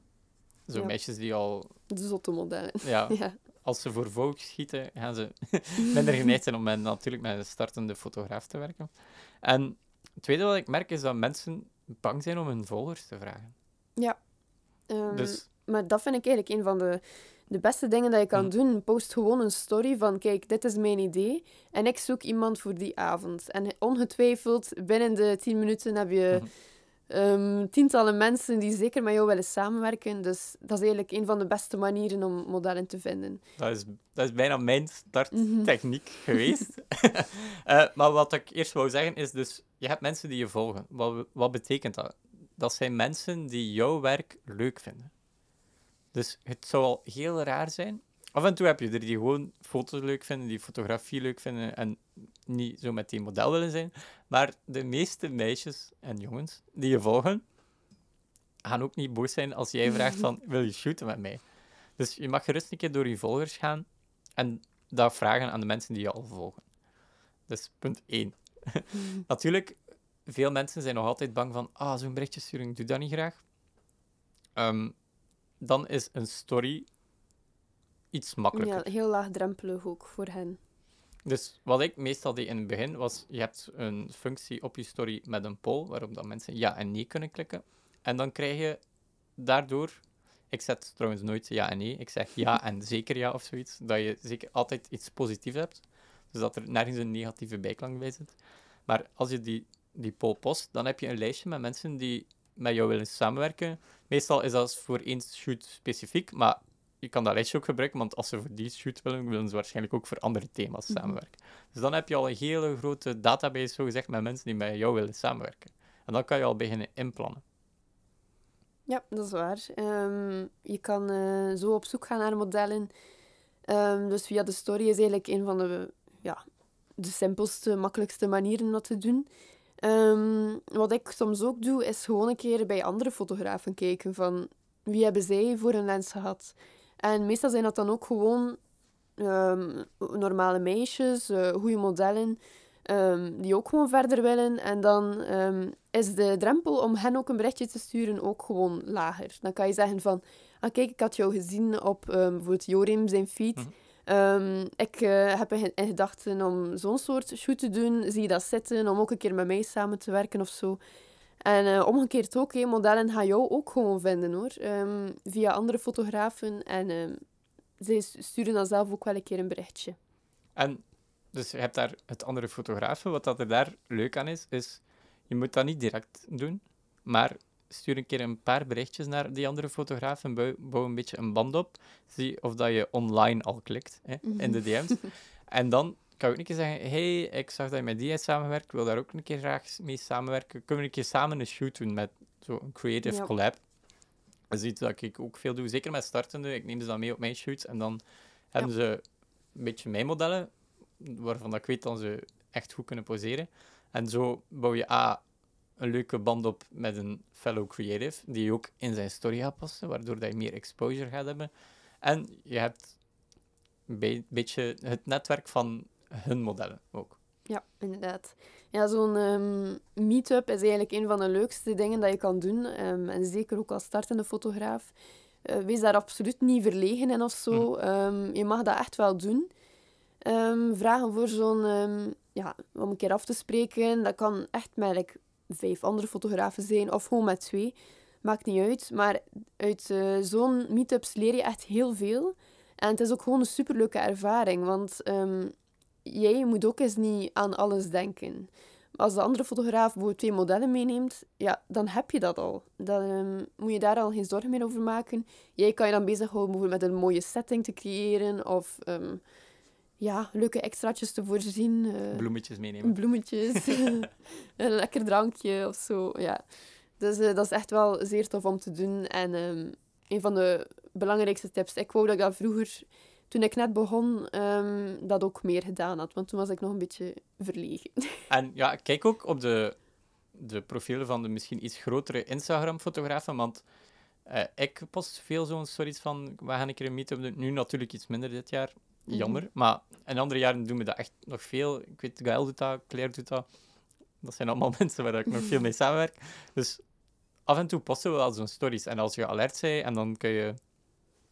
zo Ja. meisjes die al... De zotte modellen. Ja, Ja. als ze voor Vogue schieten, gaan ze minder geneigd zijn om met, natuurlijk met een startende fotograaf te werken. En het tweede wat ik merk is dat mensen bang zijn om hun volgers te vragen. Ehm, Dus Maar dat vind ik eigenlijk een van de, de beste dingen dat je kan Mhm. doen. Post gewoon een story van, kijk, dit is mijn idee en ik zoek iemand voor die avond. En ongetwijfeld, binnen de tien minuten heb je Mhm. ehm, tientallen mensen die zeker met jou willen samenwerken. Dus dat is eigenlijk een van de beste manieren om modellen te vinden. dat is, dat is bijna mijn Mhm. starttechniek geweest. Eh, maar wat ik eerst wou zeggen is dus, je hebt mensen die je volgen. Wat, wat betekent dat? Dat zijn mensen die jouw werk leuk vinden. Dus het zou al heel raar zijn. Af en toe heb je er die gewoon foto's leuk vinden, die fotografie leuk vinden en niet zo meteen model willen zijn. Maar de meeste meisjes en jongens die je volgen, gaan ook niet boos zijn als jij vraagt van, wil je shooten met mij? Dus je mag gerust een keer door je volgers gaan en dat vragen aan de mensen die je al volgen. Dus punt 1. Natuurlijk, veel mensen zijn nog altijd bang van, ah, zo'n berichtje sturen, ik doe dat niet graag. Ehm, dan is een story iets makkelijker. Ja, heel laagdrempelig ook voor hen. Dus wat ik meestal deed in het begin was, je hebt een functie op je story met een poll, waarop dat mensen ja en nee kunnen klikken. En dan krijg je daardoor, ik zet trouwens nooit ja en nee, ik zeg ja en zeker ja of zoiets, dat je zeker altijd iets positiefs hebt. Dus dat er nergens een negatieve bijklank bij zit. Maar als je die, die poll post, dan heb je een lijstje met mensen die met jou willen samenwerken. Meestal is dat voor één shoot specifiek, maar je kan dat lijstje ook gebruiken, want als ze voor die shoot willen, willen ze waarschijnlijk ook voor andere thema's Mhm. samenwerken. Dus dan heb je al een hele grote database, zogezegd, met mensen die met jou willen samenwerken. En dan kan je al beginnen inplannen. Ja, dat is waar. Ehm, je kan eh, zo op zoek gaan naar modellen. Ehm, dus via de story is eigenlijk een van de, ja, de simpelste, makkelijkste manieren om dat te doen. Ehm, wat ik soms ook doe, is gewoon een keer bij andere fotografen kijken van wie hebben zij voor een lens gehad. En meestal zijn dat dan ook gewoon ehm, normale meisjes, eh goede modellen, ehm, die ook gewoon verder willen. En dan is de drempel om hen ook een berichtje te sturen ook gewoon lager. Dan kan je zeggen van, ah kijk, ik had jou gezien op bijvoorbeeld Jorim zijn feed. Mhm. Ehm, ik eh, heb in in gedachten om zo'n soort shoot te doen. Zie je dat zitten, om ook een keer met mij samen te werken of zo. En eh, omgekeerd ook, hè, modellen gaan jou ook gewoon vinden hoor. Ehm, via andere fotografen. En ehm, zij sturen dan zelf ook wel een keer een berichtje. En dus je hebt daar het andere fotografen. Wat dat er daar leuk aan is, is je moet dat niet direct doen, maar stuur een keer een paar berichtjes naar die andere fotograaf en bouw, bouw een beetje een band op. Zie of dat je online al klikt hè, in de DM's. en dan kan je ook een keer zeggen, hey, ik zag dat je met die samenwerkt, ik wil daar ook een keer graag mee samenwerken. Kunnen we een keer samen een shoot doen met zo'n creative collab? Dat is iets dat ik ook veel doe, zeker met startende. Ik neem ze dan mee op mijn shoots en dan hebben ze een beetje mijn modellen, waarvan dat ik weet dat ze echt goed kunnen poseren. En zo bouw je A, een leuke band op met een fellow creative, die ook in zijn story gaat passen, waardoor dat je meer exposure gaat hebben. En je hebt een be- beetje het netwerk van hun modellen ook. Ja, inderdaad. Ja, zo'n ehm meetup is eigenlijk een van de leukste dingen dat je kan doen. ehm, en zeker ook als startende fotograaf. Eh, wees daar absoluut niet verlegen in of zo. Ehm, je mag dat echt wel doen. Vragen voor zo'n, ja, om een keer af te spreken. Dat kan echt met like, vijf andere fotografen zijn of gewoon met twee. Maakt niet uit. Maar uit eh, zo'n meetups leer je echt heel veel. En het is ook gewoon een superleuke ervaring. Want ehm, jij moet ook eens niet aan alles denken. Als de andere fotograaf bijvoorbeeld twee modellen meeneemt, ja, dan heb je dat al. Dan ehm, moet je daar al geen zorgen meer over maken. Jij kan je dan bezighouden bijvoorbeeld met een mooie setting te creëren of ehm, ja, leuke extraatjes te voorzien. eh, Bloemetjes meenemen. bloemetjes, een lekker drankje of zo. Ja. Dus eh, dat is echt wel zeer tof om te doen. En ehm, een van de belangrijkste tips, ik wou dat ik dat vroeger, toen ik net begon, ehm, dat ook meer gedaan had. Want toen was ik nog een beetje verlegen. En ja, kijk ook op de, de profielen van de misschien iets grotere Instagram-fotografen, want eh, ik post veel zo'n stories van, we gaan een keer een meetup doen. Nu natuurlijk iets minder dit jaar, jammer. Maar in andere jaren doen we dat echt nog veel. Ik weet, Gaël doet dat, Claire doet dat. Dat zijn allemaal mensen waar ik nog veel mee samenwerk. Dus af en toe posten we wel zo'n stories. En als je alert bent, en dan kun je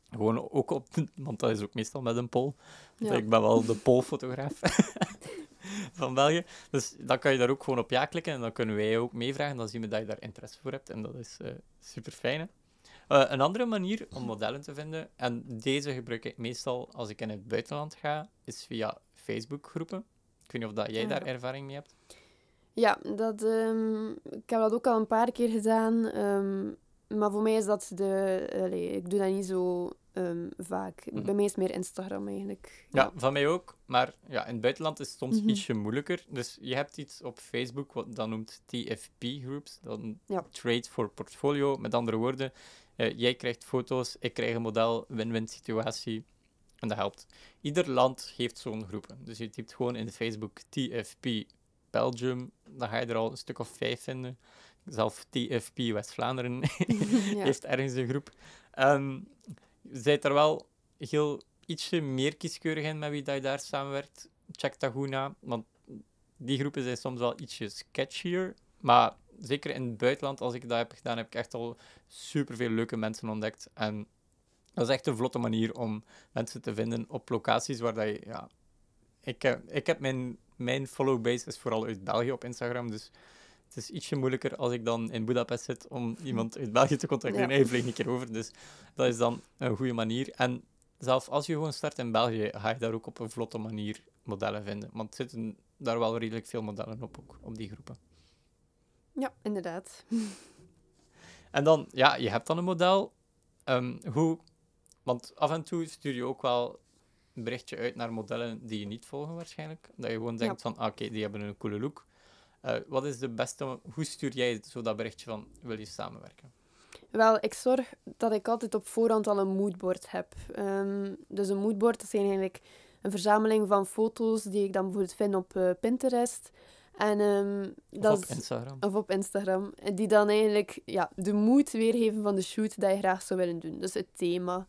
gewoon ook op... Want dat is ook meestal met een poll. Ja. Ik ben wel de pollfotograaf van België. Dus dan kan je daar ook gewoon op ja klikken. En dan kunnen wij ook meevragen. Dan zien we dat je daar interesse voor hebt. En dat is super fijn. Een andere manier om modellen te vinden, en deze gebruik ik meestal als ik in het buitenland ga, is via Facebook-groepen. Ik weet niet of dat jij daar ervaring mee hebt. Ja, dat, ehm, ik heb dat ook al een paar keer gedaan. ehm, maar voor mij is dat de... allee, ik doe dat niet zo ehm, vaak. Bij mij is het meer Instagram eigenlijk. Ja, van mij ook. Maar ja, in het buitenland is het soms Mhm. ietsje moeilijker. Dus je hebt iets op Facebook wat dat noemt TFP-groups. Dan Ja. Trade for Portfolio. Met andere woorden, eh, jij krijgt foto's, ik krijg een model, win-win situatie. En dat helpt. Ieder land heeft zo'n groepen. Dus je typt gewoon in Facebook TFP Belgium. Dan ga je er al een stuk of vijf vinden. Zelf TFP West-Vlaanderen ja. heeft ergens een groep. Je bent er wel heel ietsje meer kieskeurig in met wie dat je daar samenwerkt. Check dat goed na, want die groepen zijn soms wel ietsje sketchier. Maar zeker in het buitenland, als ik dat heb gedaan, heb ik echt al superveel leuke mensen ontdekt. En dat is echt een vlotte manier om mensen te vinden op locaties waar dat je... Ja, ik, heb- ik heb mijn, mijn follow base is vooral uit België op Instagram, dus het is ietsje moeilijker als ik dan in Budapest zit om iemand uit België te contacteren. Ja. Nee, vlieg een keer over. Dus dat is dan een goede manier. En zelfs als je gewoon start in België, ga je daar ook op een vlotte manier modellen vinden. Want er zitten daar wel redelijk veel modellen op, ook, op die groepen. Ja, inderdaad. En dan, ja, je hebt dan een model. Ehm, hoe... Want af en toe stuur je ook wel een berichtje uit naar modellen die je niet volgen waarschijnlijk. Dat je gewoon denkt van, ah, oké, die hebben een coole look. Eh, wat is de beste... Hoe stuur jij zo dat berichtje van, wil je samenwerken? Wel, ik zorg dat ik altijd op voorhand al een moodboard heb. Ehm, dus een moodboard dat zijn eigenlijk een verzameling van foto's die ik dan bijvoorbeeld vind op eh, Pinterest. En, ehm, Of dat op is- Instagram? of op Instagram. En Die dan eigenlijk ja, de mood weergeven van de shoot dat je graag zou willen doen. Dus het thema.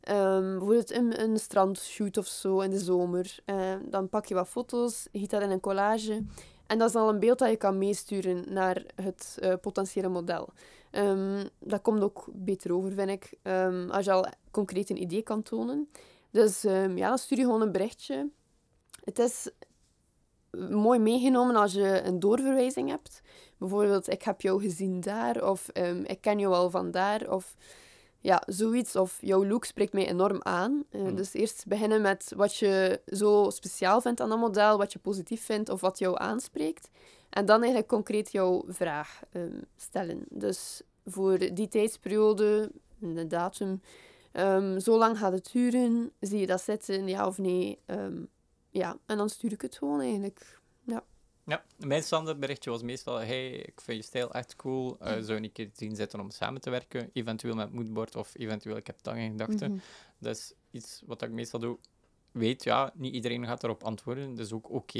Ehm, bijvoorbeeld een, een strandshoot of zo in de zomer. Eh, dan pak je wat foto's, giet dat in een collage. En dat is al een beeld dat je kan meesturen naar het eh, potentiële model. Ehm, dat komt ook beter over, vind ik, ehm, als je al concreet een idee kan tonen. Dus ehm, ja, dan stuur je gewoon een berichtje. Het is mooi meegenomen als je een doorverwijzing hebt. Bijvoorbeeld, ik heb jou gezien daar, of ehm, ik ken jou al van daar, of ja, zoiets of jouw look spreekt mij enorm aan. Eh, Mm. Dus eerst beginnen met wat je zo speciaal vindt aan dat model, wat je positief vindt of wat jou aanspreekt. En dan eigenlijk concreet jouw vraag ehm, stellen. Dus voor die tijdsperiode, de datum, ehm, zo lang gaat het duren, zie je dat zitten, ja of nee? Ehm, ja, en dan stuur ik het gewoon eigenlijk. Ja, mijn standaardberichtje was meestal: Hey, ik vind je stijl echt cool. eh, zou je een keer zien zitten om samen te werken? Eventueel met moodboard of eventueel ik heb dat in gedachten. Mhm. Dat is iets wat ik meestal doe. Weet, ja, niet iedereen gaat erop antwoorden. Dat is ook oké.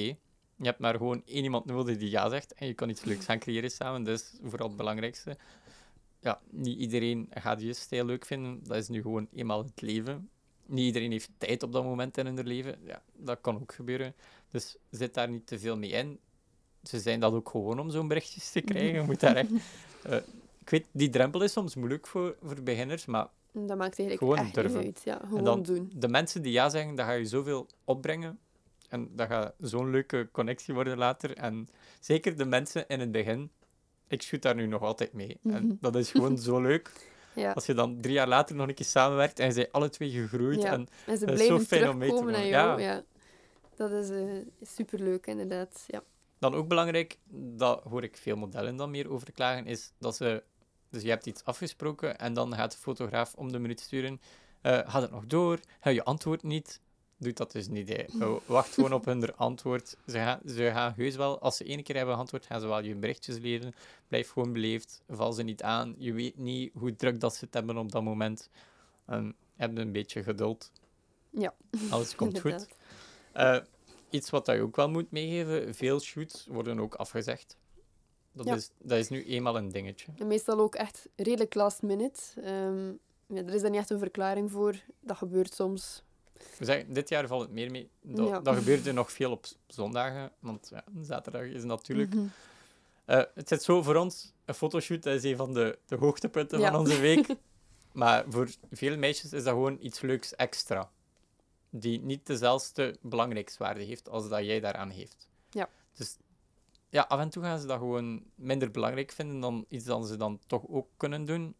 Je hebt maar gewoon één iemand nodig die ja zegt. En je kan iets leuks gaan creëren samen. Dat is vooral het belangrijkste. Ja, niet iedereen gaat je stijl leuk vinden. Dat is nu gewoon eenmaal het leven. Niet iedereen heeft tijd op dat moment in hun leven. Ja, dat kan ook gebeuren. Dus zit daar niet te veel mee in. Ze zijn dat ook gewoon om zo'n berichtjes te krijgen. Je moet daar echt... eh, ik weet, die drempel is soms moeilijk voor, voor beginners, maar Dat maakt eigenlijk Gewoon echt durven. uit. Ja, gewoon dan- doen. de mensen die ja zeggen, dat ga je zoveel opbrengen. En dat gaat zo'n leuke connectie worden later. En zeker de mensen in het begin, ik shoot daar nu nog altijd mee. Mhm. En dat is gewoon zo leuk. Ja. Als je dan drie jaar later nog een keer samenwerkt en je zijn alle twee gegroeid. Ja. En En ze is zo blijven fijn om mee te terugkomen naar maken. jou. Ja. Ja. Dat is eh, superleuk, inderdaad. Ja. dan ook belangrijk, dat hoor ik veel modellen dan meer over klagen, is dat ze... Dus je hebt iets afgesproken en dan gaat de fotograaf om de minuut sturen. eh gaat het nog door? Heb je antwoord niet? Doet dat dus niet. Hè. Wacht gewoon op hun antwoord. Ze gaan, ze gaan heus wel, als ze één keer hebben geantwoord, gaan ze wel je berichtjes lezen. Blijf gewoon beleefd. Val ze niet aan. Je weet niet hoe druk dat ze het hebben op dat moment. Um, heb een beetje geduld. Ja. Alles komt goed. Eh, iets wat je ook wel moet meegeven, veel shoots worden ook afgezegd. Dat, Ja. is, dat is nu eenmaal een dingetje. En meestal ook echt redelijk last minute. Ehm, ja, er is daar niet echt een verklaring voor. Dat gebeurt soms. We zeggen, dit jaar valt het meer mee. Dat, Ja. dat gebeurde nog veel op zondagen, want ja, zaterdag is natuurlijk... Mhm. Eh, het zit zo voor ons, een fotoshoot dat is een van de, de hoogtepunten Ja. van onze week. maar voor veel meisjes is dat gewoon iets leuks extra. Die niet dezelfde belangrijkswaarde heeft als dat jij daaraan heeft. Ja. Dus ja, af en toe gaan ze dat gewoon minder belangrijk vinden dan iets dat ze dan toch ook kunnen doen.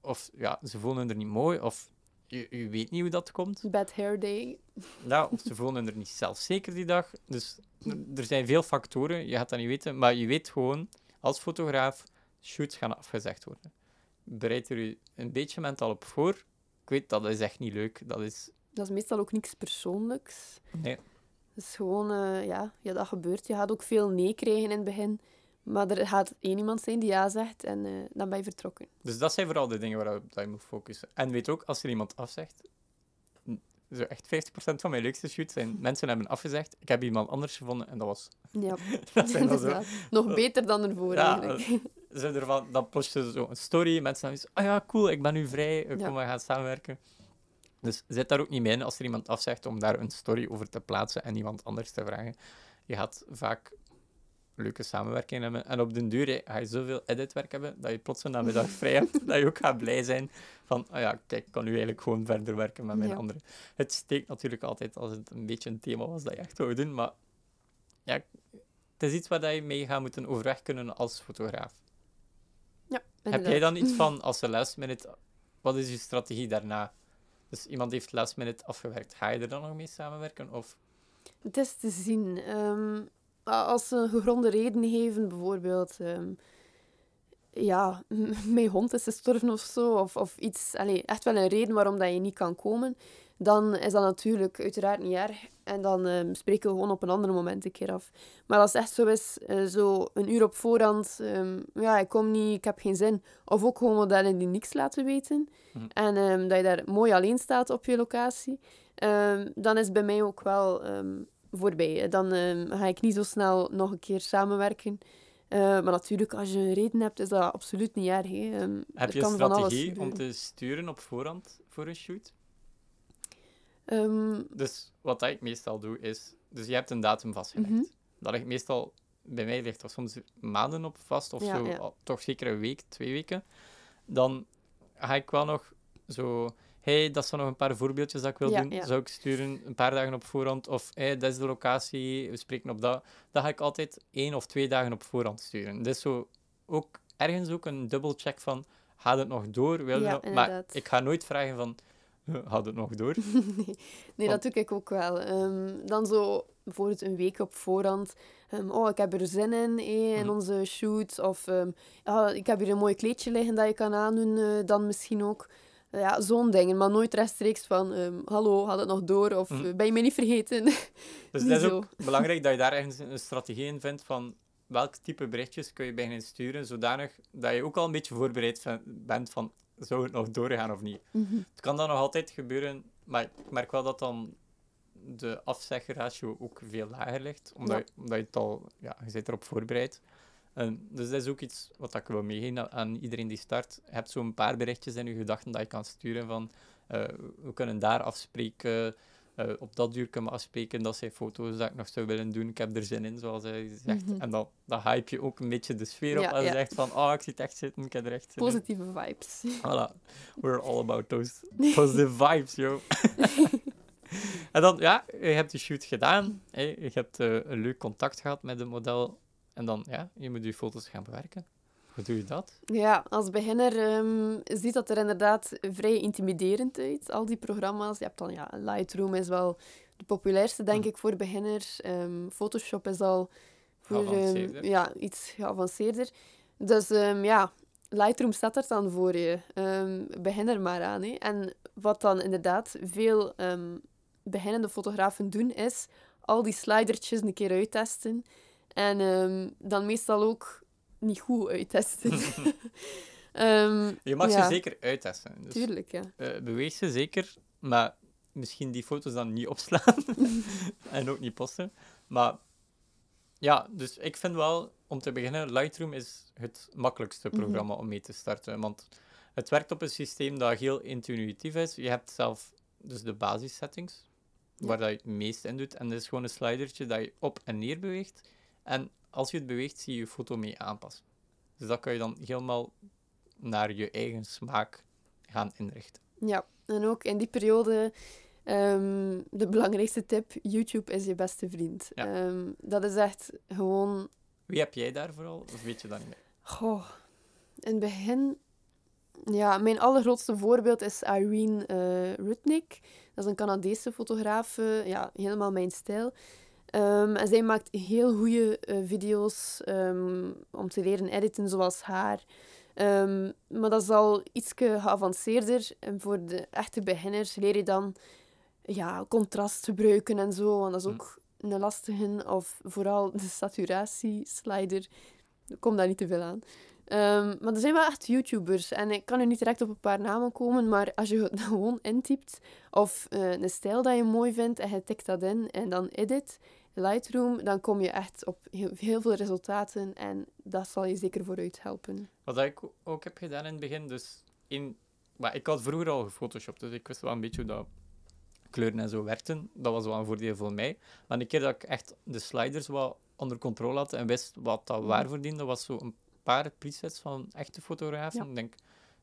Of ja, ze voelen er niet mooi, of je, je weet niet hoe dat komt. Bad hair day. Ja, of ze voelen er niet zelfzeker die dag. Dus er- er zijn veel factoren, je gaat dat niet weten. Maar je weet gewoon, als fotograaf, shoots gaan afgezegd worden. Bereid er je een beetje mentaal op voor. Ik weet, dat is echt niet leuk. Dat is... Dat is meestal ook niks persoonlijks. Nee. Het is gewoon, eh, ja, ja, dat gebeurt. Je gaat ook veel nee krijgen in het begin. Maar er gaat één iemand zijn die ja zegt en eh, dan ben je vertrokken. Dus dat zijn vooral de dingen waarop dat je moet focussen. En weet ook, als er iemand afzegt... Zo echt 50% van mijn leukste shoots zijn mensen hebben afgezegd. Ik heb iemand anders gevonden en dat was... Ja, Dat zijn dan zo... Nog beter dan ervoor Ja, eigenlijk. Ze ervan, dan post je zo een story, mensen dan ah ja, cool, ik ben nu vrij, eh, Ja. kom, we gaan samenwerken. Dus zit daar ook niet mee in als er iemand afzegt om daar een story over te plaatsen en iemand anders te vragen. Je gaat vaak leuke samenwerking hebben. En op den duur ga je zoveel editwerk hebben dat je plots een namiddag vrij hebt, dat je ook gaat blij zijn van, ah ja, kijk, ik kan nu eigenlijk gewoon verder werken met mijn Ja. andere. Het steekt natuurlijk altijd als het een beetje een thema was dat je echt wou doen, maar ja, het is iets waar dat je mee gaat moeten overweg kunnen als fotograaf. Ja, Heb jij dan iets van, als ze last minute, wat is je strategie daarna? Dus iemand heeft last minute afgewerkt, ga je er dan nog mee samenwerken? Of Het is te zien. Ehm, als ze een gegronde reden geven, bijvoorbeeld... ehm, ja, mijn hond is gestorven of zo, of, of iets... Allee, echt wel een reden waarom dat je niet kan komen. Dan is dat natuurlijk uiteraard niet erg. En dan ehm, spreken we gewoon op een ander moment een keer af. Maar als het echt zo is, eh, zo een uur op voorhand... ehm, ja, ik kom niet, ik heb geen zin. Of ook gewoon modellen die niks laten weten. Mhm. En dat je daar mooi alleen staat op je locatie. Dan is bij mij ook wel voorbij. Dan ehm, ga ik niet zo snel nog een keer samenwerken. Eh, maar natuurlijk, als je een reden hebt, is dat absoluut niet erg. Hè. Ehm, heb je een strategie om te sturen op voorhand voor een shoot? Ehm, Dus wat ik meestal doe is, dus je hebt een datum vastgelegd. Mhm. Dat ligt meestal, bij mij ligt er soms maanden op vast, of Ja, zo, ja. toch zeker een week, twee weken. Dan ga ik wel nog zo, hey, dat zijn nog een paar voorbeeldjes dat ik wil Ja, doen, ja. zou ik sturen een paar dagen op voorhand, of hey, dat is de locatie, we spreken op dat. Dat ga ik altijd één of twee dagen op voorhand sturen. Dus zo ook ergens ook een dubbelcheck van, gaat het nog door? Wil Ja, nog- Maar ik ga nooit vragen van, "Huh, gaat het nog door? nee, nee dat doe ik ook wel. Ehm, dan zo bijvoorbeeld een week op voorhand. ehm, oh, ik heb er zin in eh, in Mhm. onze shoot. Of ehm, ja, ik heb hier een mooi kleedje liggen dat je kan aandoen, eh, dan misschien ook. Ja, zo'n dingen. Maar nooit rechtstreeks van, ehm, hallo, gaat het nog door? Of Mhm. eh, ben je mij niet vergeten? Dus het is zo. ook belangrijk dat je daar ergens een strategie in vindt van welk type berichtjes kun je beginnen sturen, zodanig dat je ook al een beetje voorbereid van- bent van zou het nog doorgaan of niet. Mhm. Het kan dan nog altijd gebeuren, maar ik merk wel dat dan de afzegratio ook veel lager ligt, omdat, Ja. je, omdat je het al, ja, je bent erop voorbereid. En dus dat is ook iets wat ik wil meegeven aan iedereen die start. Je hebt zo'n paar berichtjes in je gedachten dat je kan sturen van eh, we kunnen daar afspreken, eh, op dat uur kunnen we afspreken, dat zijn foto's dat ik nog zou willen doen, ik heb er zin in, zoals hij zegt. Mhm. En dan, dan hype je ook een beetje de sfeer op Ja, en je ja. zegt van, oh, ik zie het echt zitten, ik heb er echt zin in. Positieve vibes. Voilà. We're all about those positive vibes, yo. en dan, ja, je hebt de shoot gedaan. Hè. Je hebt eh, een leuk contact gehad met het model. En dan, ja, je moet je foto's gaan bewerken. Hoe doe je dat? Ja, als beginner ehm, ziet dat er inderdaad vrij intimiderend uit, al die programma's. Je hebt dan, ja, Lightroom is wel de populairste, denk Hm. ik, voor beginners. Ehm, Photoshop is al voor, ehm, ja, iets geavanceerder. Dus ja, Lightroom staat er dan voor je. Begin er maar aan. Hè. En wat dan inderdaad veel beginnende fotografen doen, is al die slidertjes een keer uittesten. En ehm, dan meestal ook niet goed uittesten. Ehm, Je mag ja, ze zeker uittesten. Dus, Tuurlijk, ja. eh, beweeg ze zeker, maar misschien die foto's dan niet opslaan. en ook niet posten. Maar ja, dus ik vind wel, om te beginnen, Lightroom is het makkelijkste Mhm. programma om mee te starten. Want het werkt op een systeem dat heel intuïtief is. Je hebt zelf dus de basissettings, Ja. waar dat je het meest in doet. En dat is gewoon een slidertje dat je op en neer beweegt. En als je het beweegt, zie je je foto mee aanpassen. Dus dat kan je dan helemaal naar je eigen smaak gaan inrichten. Ja, en ook in die periode, ehm, de belangrijkste tip, YouTube is je beste vriend. Ja. Ehm, dat is echt gewoon Wie heb jij daar vooral? Of weet je dat niet meer? Goh, in het begin... Ja, mijn allergrootste voorbeeld is Irene eh Rudnick. Dat is een Canadese fotograaf. eh, ja, helemaal mijn stijl. Ehm, en zij maakt heel goede eh, video's ehm, om te leren editen, zoals haar. Ehm, maar dat is al iets geavanceerder. En voor de echte beginners leer je dan ja, contrast gebruiken en zo. Want dat is Hm. ook een lastige. Of vooral de saturatie-slider. Er komt daar niet te veel aan. Maar er zijn wel echt YouTubers. En ik kan nu niet direct op een paar namen komen, maar als je het gewoon intypt, of eh, een stijl dat je mooi vindt en je tikt dat in en dan edit, Lightroom, dan kom je echt op heel, heel veel resultaten en dat zal je zeker vooruit helpen. Wat ik ook heb gedaan in het begin, dus in, maar ik had vroeger al gefotoshopt, dus ik wist wel een beetje hoe dat kleuren en zo werkten. Dat was wel een voordeel voor mij. Maar een keer dat ik echt de sliders wat onder controle had en wist wat dat Mhm. waarvoor diende, was zo een paar presets van echte fotografen. Ja. Ik denk,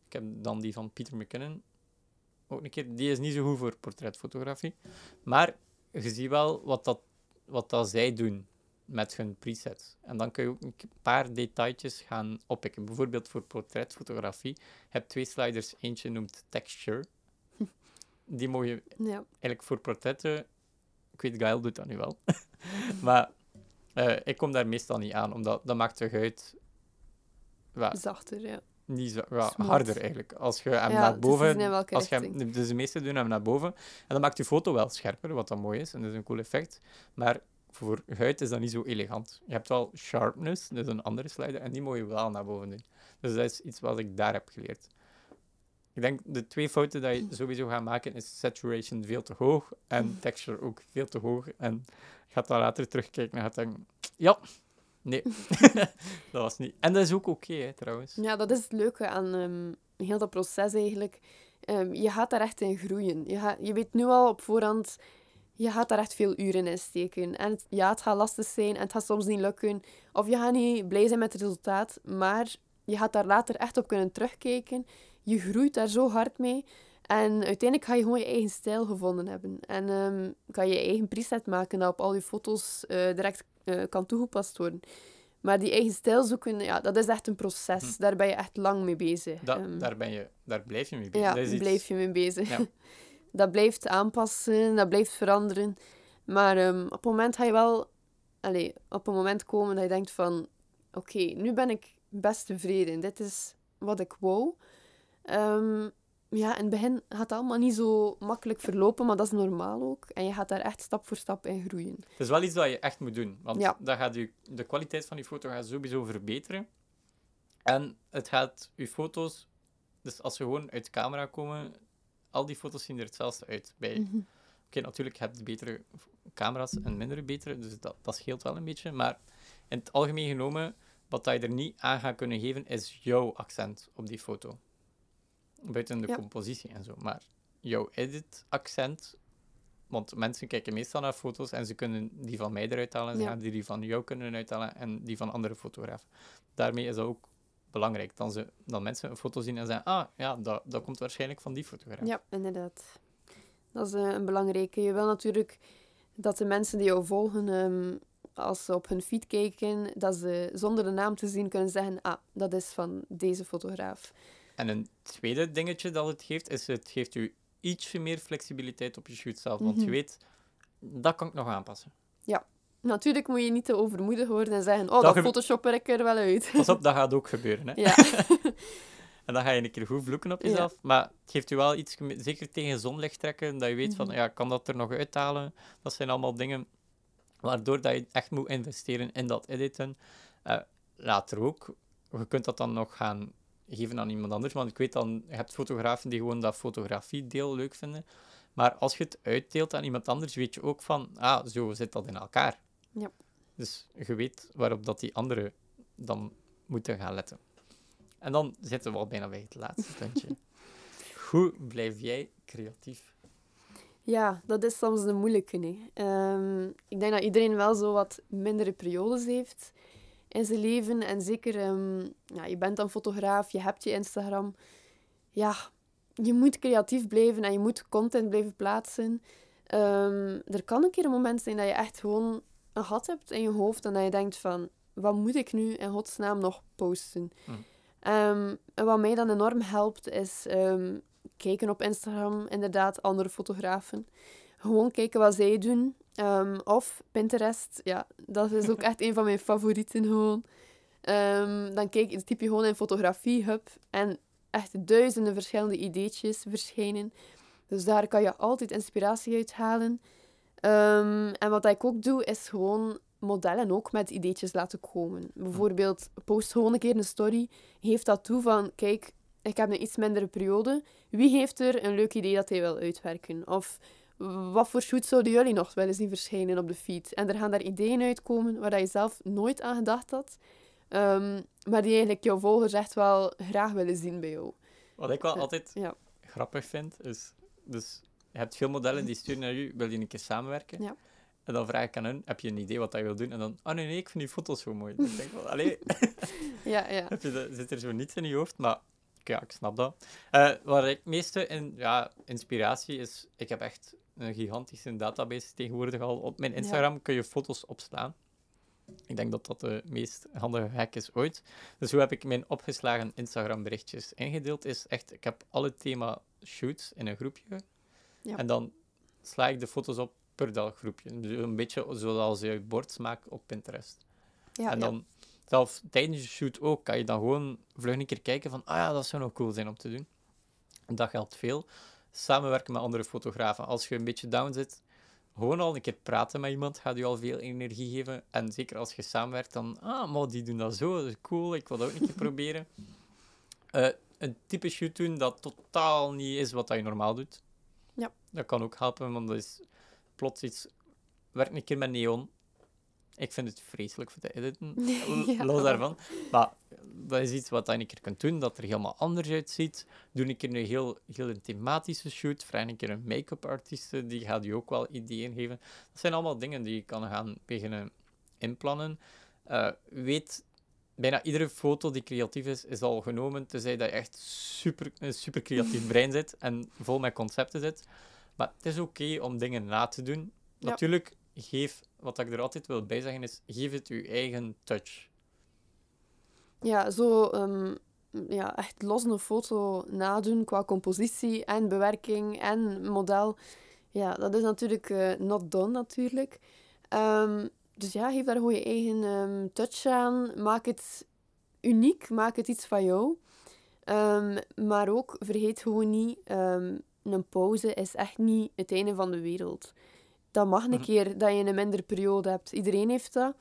ik heb dan die van Peter McKinnon ook een keer. Die is niet zo goed voor portretfotografie. Maar je ziet wel wat dat, wat dat zij doen met hun presets. En dan kun je ook een paar detailtjes gaan oppikken. Bijvoorbeeld voor portretfotografie. Je hebt twee sliders. Eentje noemt texture. Die mag je Ja, eigenlijk voor portretten... Ik weet, Gael doet dat nu wel. maar eh, ik kom daar meestal niet aan, omdat dat maakt de huid ja, zachter, ja. Niet zo, ja, harder eigenlijk. Als je hem Ja, naar te boven... welke als je hem, dus de meeste doen hem naar boven. En dan maakt je foto wel scherper, wat dan mooi is. En dat is een cool effect. Maar voor huid is dat niet zo elegant. Je hebt wel sharpness, dat is een andere slider, en die moet je wel naar boven doen. Dus dat is iets wat ik daar heb geleerd. Ik denk, de twee fouten die je sowieso gaat maken, is saturation veel te hoog en texture ook veel te hoog. En je gaat dan later terugkijken en gaat denken, ja, nee, dat was niet. En dat is ook oké, trouwens. Ja, dat is het leuke aan ehm, heel dat proces eigenlijk. Ehm, je gaat daar echt in groeien. Je, gaat, je weet nu al op voorhand, je gaat daar echt veel uren in steken. En het- ja, het gaat lastig zijn en het gaat soms niet lukken. Of je gaat niet blij zijn met het resultaat, maar je gaat daar later echt op kunnen terugkijken. Je groeit daar zo hard mee. En uiteindelijk ga je gewoon je eigen stijl gevonden hebben. En ehm, kan je je eigen preset maken dat op al je foto's eh, direct eh, kan toegepast worden. Maar die eigen stijl zoeken, ja, dat is echt een proces. Hm. Daar ben je echt lang mee bezig. Da- Ehm, daar, ben je, daar blijf je mee bezig. ja, iets- blijf je mee bezig. Ja. dat blijft aanpassen, dat blijft veranderen. Maar ehm, op het moment ga je wel... Allee, op een moment komen dat je denkt van... Oké, nu ben ik best tevreden. Dit is wat ik wou. Ehm, ja, in het begin gaat het allemaal niet zo makkelijk verlopen, maar dat is normaal ook. En je gaat daar echt stap voor stap in groeien. Het is wel iets dat je echt moet doen. Want Ja. dat gaat je, de kwaliteit van je foto gaat sowieso verbeteren. En het gaat je foto's... Dus als ze gewoon uit de camera komen, al die foto's zien er hetzelfde uit. Bij, Mhm. Oké, natuurlijk heb je betere camera's en mindere betere, dus dat, dat scheelt wel een beetje. Maar in het algemeen genomen, wat je er niet aan gaat kunnen geven, is jouw accent op die foto. Buiten de Ja. compositie en zo. Maar jouw edit-accent, want mensen kijken meestal naar foto's en ze kunnen die van mij eruit halen, en ze Ja. gaan die, die van jou kunnen uithalen en die van andere fotografen. Daarmee is dat ook belangrijk. Dan, ze, dan mensen een foto zien en zeggen, ah, ja, dat, dat komt waarschijnlijk van die fotograaf. Ja, inderdaad. Dat is eh, een belangrijke. Je wil natuurlijk dat de mensen die jou volgen, ehm, als ze op hun feed kijken, dat ze zonder de naam te zien kunnen zeggen, ah, dat is van deze fotograaf. En een tweede dingetje dat het geeft, is het geeft u ietsje meer flexibiliteit op je shoot zelf. Want je Mhm. weet, dat kan ik nog aanpassen. Natuurlijk moet je niet te overmoedig worden en zeggen, oh, Dat dat, photoshopper ik er wel uit. Pas op, dat gaat ook gebeuren. Hè? ja. En dan ga je een keer goed vloeken op Ja. jezelf. Maar het geeft u wel iets, zeker tegen zonlicht trekken, dat je weet van, Mhm. ja, kan dat er nog uithalen? Dat zijn allemaal dingen waardoor dat je echt moet investeren in dat editen. Eh, later ook, je kunt dat dan nog gaan geven aan iemand anders, want ik weet dan, je hebt fotografen die gewoon dat fotografiedeel leuk vinden. Maar als je het uitdeelt aan iemand anders, weet je ook van, ah, zo zit dat in elkaar. Ja. Dus je weet waarop dat die anderen dan moeten gaan letten. En dan zitten we al bijna bij het laatste puntje. Hoe blijf jij creatief? Ja, dat is soms de moeilijke. Ehm, ik denk dat iedereen wel zo wat mindere periodes heeft in zijn leven. En zeker, ehm, ja, je bent dan fotograaf, je hebt je Instagram. Ja, je moet creatief blijven en je moet content blijven plaatsen. Ehm, er kan een keer een moment zijn dat je echt gewoon een gat hebt in je hoofd en dat je denkt van, wat moet ik nu in godsnaam nog posten? Hm. Ehm, en wat mij dan enorm helpt, is kijken op Instagram, inderdaad, andere fotografen. Gewoon kijken wat zij doen. Ehm, of Pinterest, ja, dat is ook echt een van mijn favorieten gewoon. Ehm, dan kijk, typ je gewoon in Fotografie Hub en echt duizenden verschillende ideetjes verschijnen. Dus daar kan je altijd inspiratie uit halen. Ehm, en wat ik ook doe, is gewoon modellen ook met ideetjes laten komen. Bijvoorbeeld, post gewoon een keer een story, geef dat toe van, kijk, ik heb een iets mindere periode. Wie heeft er een leuk idee dat hij wil uitwerken? Of wat voor shoot zouden jullie nog wel eens zien verschijnen op de feed? En er gaan daar ideeën uitkomen waar dat je zelf nooit aan gedacht had, ehm, maar die eigenlijk jouw volgers echt wel graag willen zien bij jou. Wat ik wel Ja. altijd Ja. grappig vind, is... Dus je hebt veel modellen die sturen naar u, wil je een keer samenwerken? Ja. En dan vraag ik aan hun, heb je een idee wat dat je wil doen? En dan, oh nee, nee, ik vind die foto's zo mooi. Dus ik denk wel, allee, Ja, ja. heb je dat, zit er zo niets in je hoofd? Maar ja, ik snap dat. Eh, waar ik meeste in, ja, inspiratie is, ik heb echt een gigantische database tegenwoordig al. Op mijn Instagram kun je foto's opslaan. Ik denk dat dat de meest handige hack is ooit. Dus hoe heb ik mijn opgeslagen Instagram berichtjes ingedeeld? Is echt, ik heb alle thema shoots in een groepje. Ja. En dan sla ik de foto's op per dat groepje. Dus een beetje zoals je bordsmaak op Pinterest. ja, en dan, zelf tijdens de shoot ook, kan je dan gewoon vlug een keer kijken van, ah ja, dat zou nog cool zijn om te doen. En dat geldt veel. Samenwerken met andere fotografen. Als je een beetje down zit, gewoon al een keer praten met iemand gaat je al veel energie geven. En zeker als je samenwerkt, dan, ah, maar die doen dat zo, dat is cool, ik wil dat ook een keer proberen. Eh, een type shoot doen dat totaal niet is wat dat je normaal doet. Ja. Dat kan ook helpen, want dat is plots iets... Werk een keer met neon. Ik vind het vreselijk voor te editen. Ja. Los daarvan. Maar dat is iets wat je een keer kunt doen, dat er helemaal anders uitziet. Doe een keer een heel, heel een thematische shoot. Vraag een keer een make-up artiest, die gaat je ook wel ideeën geven. Dat zijn allemaal dingen die je kan gaan beginnen inplannen. Eh, weet, bijna iedere foto die creatief is, is al genomen, tenzij dat je echt super, een super creatief brein zit en vol met concepten zit. Maar het is oké om dingen na te doen. Ja. Natuurlijk, geef, wat ik er altijd wil bij zeggen, is geef het je eigen touch. Ja, zo ehm, ja, echt los een foto nadoen qua compositie en bewerking en model. Ja, dat is natuurlijk uh, not done natuurlijk. Ehm, dus ja, geef daar gewoon je eigen um, touch aan. Maak het uniek, maak het iets van jou. maar ook, vergeet gewoon niet, een pauze is echt niet het einde van de wereld. Dat mag een mhm. keer dat je een minder periode hebt. Iedereen heeft dat.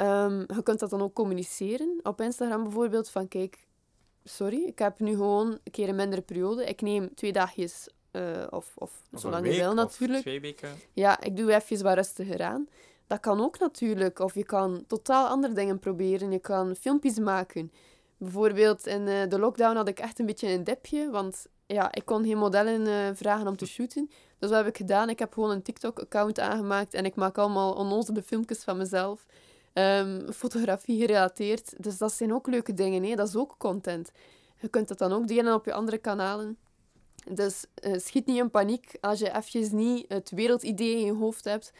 Um, je kunt dat dan ook communiceren op Instagram bijvoorbeeld. Van kijk, sorry, ik heb nu gewoon een keer een mindere periode. Ik neem twee dagjes, uh, of, of, of zolang je wil natuurlijk. twee weken. Ja, ik doe even wat rustiger aan. Dat kan ook natuurlijk. Of je kan totaal andere dingen proberen. Je kan filmpjes maken. Bijvoorbeeld in uh, de lockdown had ik echt een beetje een dipje, want ja, ik kon geen modellen uh, vragen om te shooten. Dus wat heb ik gedaan? Ik heb gewoon een TikTok-account aangemaakt en ik maak allemaal onnozele filmpjes van mezelf. Um, fotografie gerelateerd. Dus dat zijn ook leuke dingen, hè? dat is ook content. Je kunt dat dan ook delen op je andere kanalen. Dus uh, schiet niet in paniek als je eventjes niet het wereldidee in je hoofd hebt.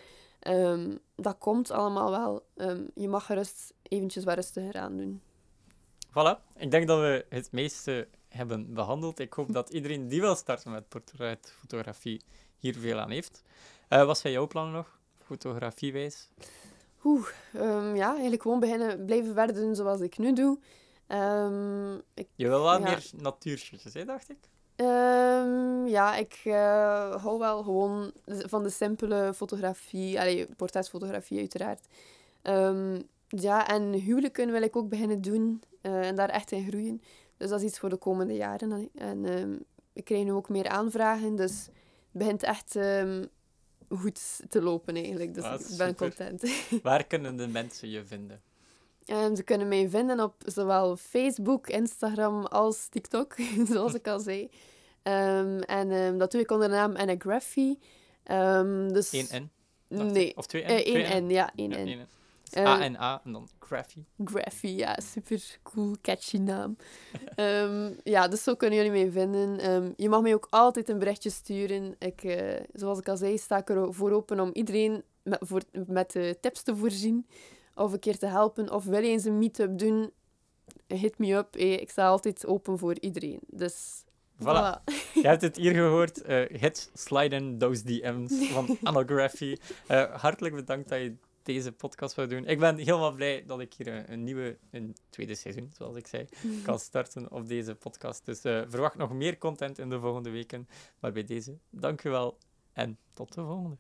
Um, dat komt allemaal wel. Um, je mag gerust eventjes wat rustiger aan doen. Voilà, ik denk dat we het meeste hebben behandeld. Ik hoop dat iedereen die wil starten met portretfotografie hier veel aan heeft. Uh, wat zijn jouw plannen nog, fotografiewijs? Oeh, um, ja, eigenlijk gewoon beginnen, blijven verder doen zoals ik nu doe. Um, ik, je wil wel meer natuurshootjes, hè, dacht ik? Um, ja, ik uh, hou wel gewoon van de simpele fotografie, allee, portretfotografie uiteraard. ja, en huwelijken wil ik ook beginnen doen uh, en daar echt in groeien. Dus dat is iets voor de komende jaren. En ik krijg nu ook meer aanvragen, dus het begint echt goed te lopen eigenlijk. Dus ah, ik ben content. Waar kunnen de mensen je vinden? Um, ze kunnen mij vinden op zowel Facebook, Instagram als TikTok, zoals ik al zei. Um, en um, dat doe ik onder de naam Anagraphy. dus... Eén N? Nee. Of twee N? Uh, één N, ja, één ja, N. Uh, A en A en dan Graffy. Graffy, ja, super cool, catchy naam. um, ja, dus zo kunnen jullie mij vinden. Um, je mag mij ook altijd een berichtje sturen. Ik, uh, zoals ik al zei, sta ik ervoor open om iedereen met, voor, met uh, tips te voorzien. Of een keer te helpen. Of wil je eens een meet-up doen, hit me up. Hey, ik sta altijd open voor iedereen. Dus Voilà. Je hebt het hier gehoord. Uh, hit, slide in those DM's van Anography. Uh, hartelijk bedankt dat je deze podcast wou doen. Ik ben helemaal blij dat ik hier een, nieuwe, een tweede seizoen, zoals ik zei, mhm. kan starten op deze podcast. Dus uh, verwacht nog meer content in de volgende weken. Maar bij deze, dank u wel en tot de volgende.